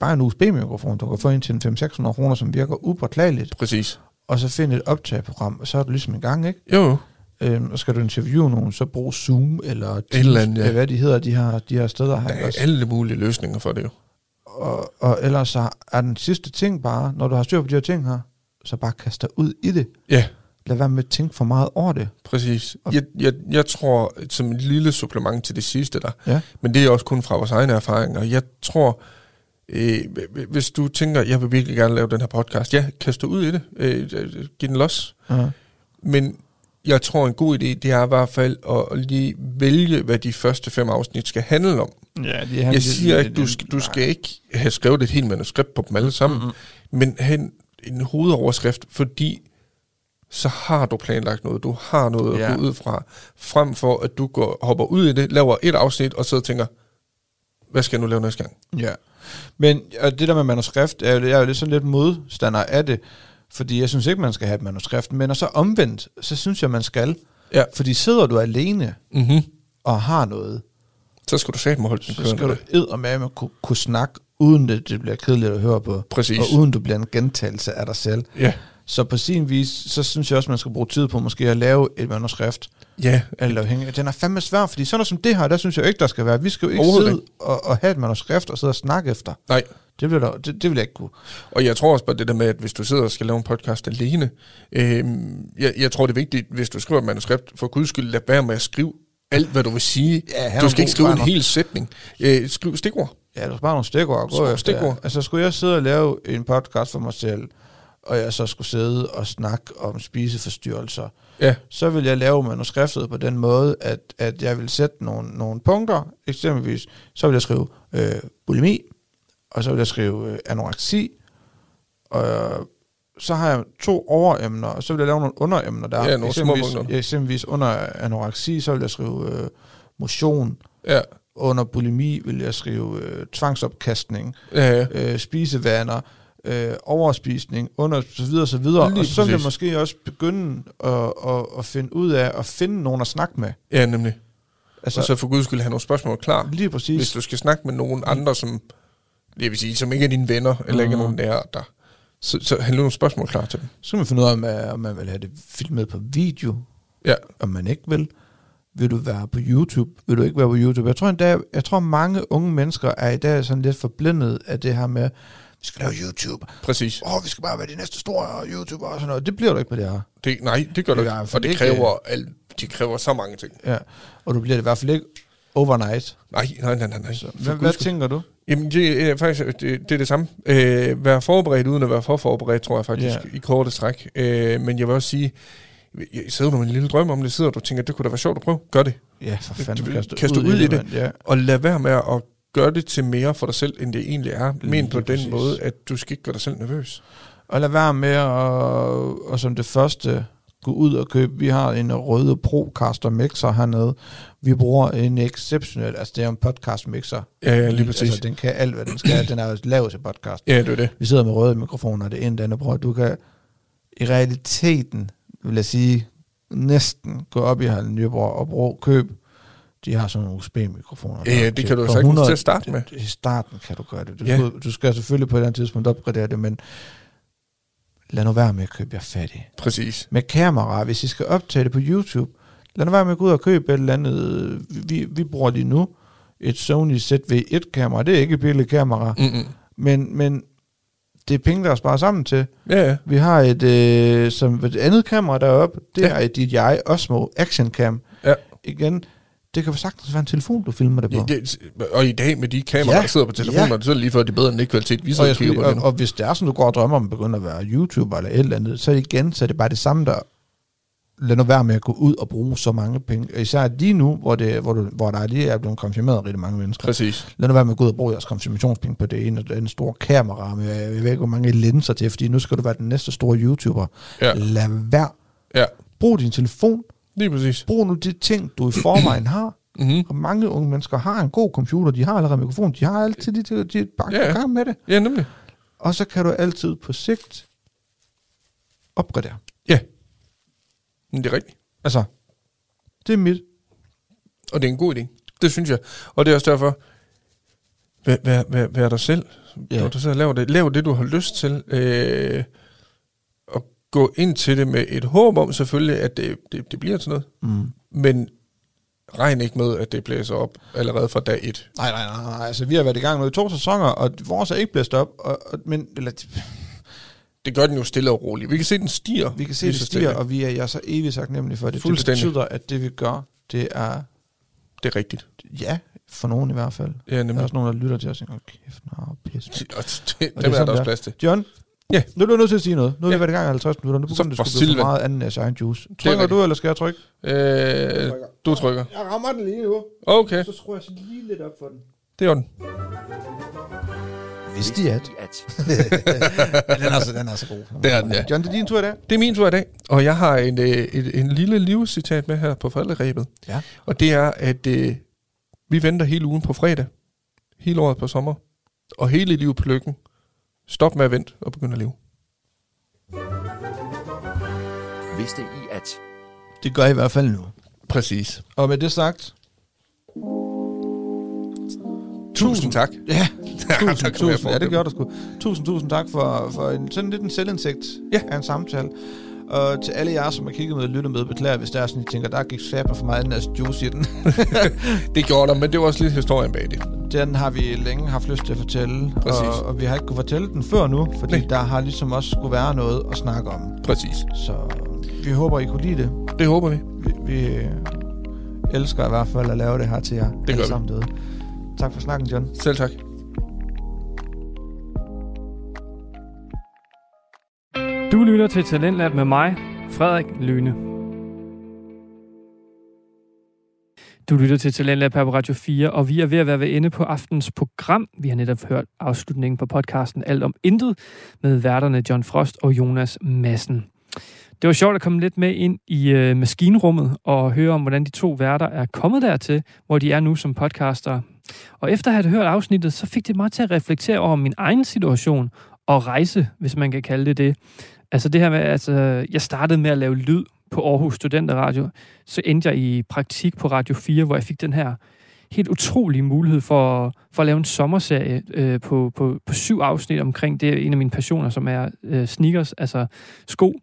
bare en USB-mikrofon. Du kan få en til en 500-600 kroner, som virker upåklageligt. Præcis. Og så find et optageprogram, og så er du ligesom i gang, ikke? Jo. Øhm, og skal du interviewe nogen, så brug Zoom eller Teams, eller andet, ja. hvad de hedder, de her, de her steder her. Der er også? alle mulige løsninger for det jo. Og, og ellers så er den sidste ting bare, når du har styr på de her ting her, så bare kast dig ud i det. Ja, Lad være med at tænke for meget over det. præcis. Jeg, jeg, jeg tror, som et lille supplement til det sidste der, Ja. men det er også kun fra vores egne erfaringer, jeg tror, øh, hvis du tænker, jeg vil virkelig gerne lave den her podcast, ja, kast dig ud i det. Øh, giv den los. Ja. Men jeg tror, en god idé, det er i hvert fald at lige vælge, hvad de første fem afsnit skal handle om. Ja, de Jeg siger ikke, du skal, du skal ikke have skrevet et helt manuskript på dem alle sammen, mm-hmm. men have en, en hovedoverskrift, fordi så har du planlagt noget, du har noget Ja. at gå ud fra, frem for at du går, hopper ud i det, laver et afsnit, og så tænker, hvad skal jeg nu lave næste gang? Ja. Men og det der med manuskript, er, jeg er jo lidt sådan lidt modstander af det, fordi jeg synes ikke, man skal have et manuskript, men og så omvendt, så synes jeg, man skal. Ja. Fordi sidder du alene Mm-hmm. og har noget, Så skal du satme holde den så skal du kørende. eddermame kunne, kunne snakke, uden det, det bliver kedeligt at høre på. Præcis. Og uden du bliver en gentagelse af dig selv. Ja, Så på sin vis, så synes jeg også, man skal bruge tid på måske at lave et manuskript. ja, Eller afhængig. Den er fandme svær, fordi sådan noget som det her, der synes jeg ikke, der skal være. Vi skal jo ikke sidde og, og have et manuskript og sidde og snakke efter. nej. Det, bliver der, det, det vil jeg ikke kunne. Og jeg tror også bare det der med, at hvis du sidder og skal lave en podcast alene, øh, jeg, jeg tror det er vigtigt, hvis du skriver et manuskript, for guds skyld, lad være med at skrive alt, hvad du vil sige. Ja, du skal ikke skrive en hel sætning. Øh, skriv stikord. Ja, du skal bare nogle stikord gå stikord. Altså, skulle jeg sidde og lave en podcast for mig selv, og jeg så skulle sidde og snakke om spiseforstyrrelser, Ja, så vil jeg lave manuskriptet på den måde, at, at jeg vil sætte nogle, nogle punkter. Eksempelvis, så vil jeg skrive øh, bulimi, og så vil jeg skrive øh, anoreksi, og øh, så har jeg to overemner, og så vil jeg lave nogle underemner der. Ja, nogle små eksempelvis, punkter. eksempelvis under anoreksi, så vil jeg skrive øh, motion. ja, Under bulimi vil jeg skrive øh, tvangsopkastning, ja, ja. øh, spisevaner, øh, overspisning, under så videre, så videre. Lige og så jeg præcis. måske også begynde at, at, at finde ud af at finde nogen at snakke med. ja nemlig. Altså, Og så for guds skyld have nogle spørgsmål klar. lige præcis. Hvis du skal snakke med nogen andre, som, det vil sige, som ikke er dine venner, eller ikke er Mhm. nogen nære dig, så, så have nogle spørgsmål klar til dem. Så skal man finde ud af, om, øh, om man vil have det filmet på video, Ja, om man ikke vil. Vil du være på YouTube? Vil du ikke være på YouTube? Jeg tror, endda, jeg tror mange unge mennesker er i dag sådan lidt forblindet af det her med, vi skal lave YouTube. præcis. Åh, oh, vi skal bare være de næste store YouTuber og sådan noget. Det bliver du ikke med det her. Det, nej, det gør du Det i ikke. Og fald det ikke- kræver, alt, de kræver så mange ting. Ja. Og du bliver det i hvert fald ikke overnight. Nej, nej, nej, nej. nej. Så, For hvad, hvad tænker du? Jamen, det er faktisk det, det, er det samme. Øh, være forberedt uden at være for forberedt, tror jeg faktisk, Ja. i korte stræk. Øh, men jeg vil også sige, jeg sidder du med en lille drøm om det, sidder du og tænker, det kunne da være sjovt at prøve. Gør det. Ja, for fanden. Du- kast kast dig ud i det. mand. Ja. Og lad være med at gøre det til mere for dig selv, end det egentlig er. Men på den præcis. måde, at du skal ikke gøre dig selv nervøs. Og lad være med at, og som det første, gå ud og købe. Vi har en røde Procaster mixer hernede. Vi bruger en exceptionel, altså det er en podcast mixer. Ja, ja, lige præcis. Altså, den kan alt, hvad den skal. Den er jo lavet til podcast. Ja, det er det. Vi sidder med røde mikrofoner, det ene, det andet bruger. Du kan i realiteten, vil jeg sige, næsten gå op i Harald Nyborg og bruge, køb De har sådan nogle USB-mikrofoner. Ja, ja, det kan du sagtens 100 til at starte med. I starten kan du gøre det. Du, Ja. du skal selvfølgelig på et eller andet tidspunkt opgradere det, men lad nu være med at købe jer fattig. Præcis. Med kamera, hvis I skal optage det på YouTube, lad nu være med at gå ud og købe et eller andet. Vi, vi bruger lige nu et Sony ZV-1-kamera. Det er ikke et billigt kamera, Mm-mm. men, men det er penge, der er sparet sammen til. Ja, ja. Vi har et, øh, som et andet kamera deroppe. Det ja. er et DJI Osmo Action Cam. Ja. Igen, det kan jo sagtens være en telefon, du filmer det på. ja det, og i dag med de kameraer, Ja. der sidder på telefoner, Ja. så er det lige før, det er bedre end den kvalitet, vi og, jeg og kigger skulle, og, det og, hvis det er sådan, du går og drømmer om at begynde at være YouTuber eller et eller andet, så det igen, så er det bare det samme, der lad nu være med at gå ud og bruge så mange penge. Især lige nu, hvor, det, hvor, du, hvor der lige er blevet konfirmeret rigtig mange mennesker. Præcis. Lad nu være med at gå ud og bruge jeres konfirmationspenge på det ene og det andet store kamera med, jeg ved ikke, hvor mange linser til, fordi nu skal du være den næste store YouTuber. Ja. Lad være. Ja, Brug din telefon. Lige præcis. Brug nu de ting, du i forvejen har. Mm-hmm. Og mange unge mennesker har en god computer, de har allerede mikrofon, de har altid, de, de, de bare Ja, gang med det. Ja, nemlig. Og så kan du altid på sigt opgradere. Ja. Men det er rigtigt. Altså, det er mit. Og det er en god idé. Det synes jeg. Og det er også derfor, vær, vær, vær, vær dig selv. Ja. Når du så laver det, lav det, du har lyst til. Øh, gå ind til det med et håb om selvfølgelig, at det, det, det bliver til noget. Mm. Men regn ikke med, at det blæser op allerede fra dag et. Nej, nej, nej, nej. Altså, vi har været i gang med to sæsoner, og vores er ikke blæst op. Og, og, men, eller, Det gør den jo stille og roligt. Vi kan se, den stiger. vi kan se, så stiger, stille. og vi er jeg er så evigt taknemmelige for det. Det betyder, at det vi gør, det er, Det er rigtigt. ja, for nogen i hvert fald. Ja, Der er nemlig. også nogen, der lytter til os og tænker, kæft, nå, pis. Og det, Og dem det er er sådan, der også plads til. John, Ja. nu er du nødt til at sige noget. Nu har Ja. vi været i gang i 50 minutter. Nu begynder det skulle blive for meget anden af egen juice. er Trykker du, eller skal jeg trykke? Øh, du trykker. Jeg rammer den lige nu. Okay, Så skruer jeg så lige lidt op for den. det er den. Vidste I at? den, er så, den er så god. Det er den, ja. John, det er din tur i dag. Det er min tur i dag, og jeg har en, øh, et, en lille livscitat med her på forældreræbet. Ja. Og det er, at øh, vi venter hele ugen på fredag, hele året på sommer, og hele livet på lykken. Stop med at vente og begynde at leve. Vidste I at... Det gør I i hvert fald nu. Præcis. Og med det sagt, Tusind tak. ja, tusind, tusind, ja, det gør du sgu. Tusind, tusind tak for, for en, sådan lidt en selvindsigt Ja. af en samtale. Og til alle jer, som har kigget med og lyttet med, beklager, hvis der er sådan, I tænker, der gik sæber for meget den juice i den. Det gjorde der, men det var også lidt historien bag det. Den har vi længe haft lyst til at fortælle, Præcis. og, og vi har ikke kunne fortælle den før nu, fordi Nej. Der har ligesom også skulle være noget at snakke om. Præcis. Så vi håber, I kunne lide det. Det håber vi. Vi, vi elsker i hvert fald at lave det her til jer gør alle vi. derude. Tak for snakken, John. Selv tak. Du lytter til Talentlab med mig, Frederik Lyne. Du lytter til Talentlab her på Radio 4, og vi er ved at være ved ende på aftens program. Vi har netop hørt afslutningen på podcasten Alt om Intet med værterne John Frost og Jonas Madsen. Det var sjovt at komme lidt med ind i øh, maskinrummet og høre om, hvordan de to værter er kommet dertil, hvor de er nu som podcaster. Og efter at have hørt afsnittet, så fik det mig til at reflektere over min egen situation og rejse, hvis man kan kalde det det. Altså det her med, altså, jeg startede med at lave lyd på Aarhus Studenteradio, så endte jeg i praktik på Radio 4, hvor jeg fik den her helt utrolige mulighed for, for at lave en sommerserie øh, på, på, på syv afsnit omkring det. er En af mine passioner, som er øh, sneakers, altså sko.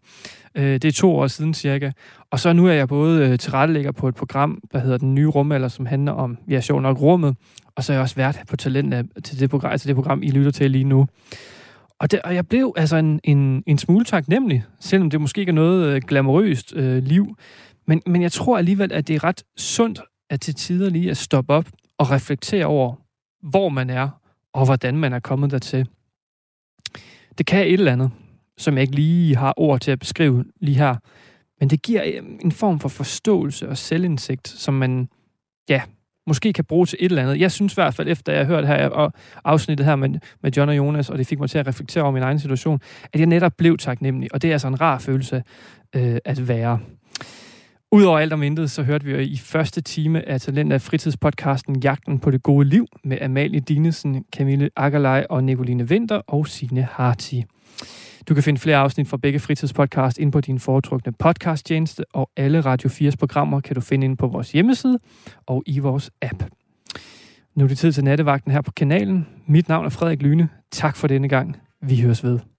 Øh, det er to år siden cirka. Og så nu er jeg både øh, tilrettelægger på et program, der hedder Den Nye Rumalder, som handler om, ja, sjov nok, rummet. Og så er jeg også vært på Talentlab til det program, altså det program, I lytter til lige nu. Og, det, og jeg blev altså en, en, en smule taknemmelig, selvom det måske ikke er noget øh, glamourøst øh, liv. Men, men jeg tror alligevel, at det er ret sundt at til tider lige at stoppe op og reflektere over, hvor man er, og hvordan man er kommet dertil. Det kan et eller andet, som jeg ikke lige har ord til at beskrive lige her. Men det giver øh, en form for forståelse og selvindsigt, som man, ja, måske kan bruge til et eller andet. Jeg synes i hvert fald, efter jeg har hørt her og afsnittet her med, med John og Jonas, og det fik mig til at reflektere over min egen situation, at jeg netop blev taknemmelig, og det er altså en rar følelse øh, at være. Udover alt om intet, så hørte vi i første time af Talent af fritidspodcasten Jagten på det gode liv med Amalie Dinesen, Camille Akkerlej og Nicoline Vinter og Signe Harti. Du kan finde flere afsnit fra begge fritidspodcast ind på din foretrukne podcasttjeneste, og alle Radio 4's programmer kan du finde ind på vores hjemmeside og i vores app. Nu er det tid til nattevagten her på kanalen. Mit navn er Frederik Lyne. Tak for denne gang. Vi høres ved.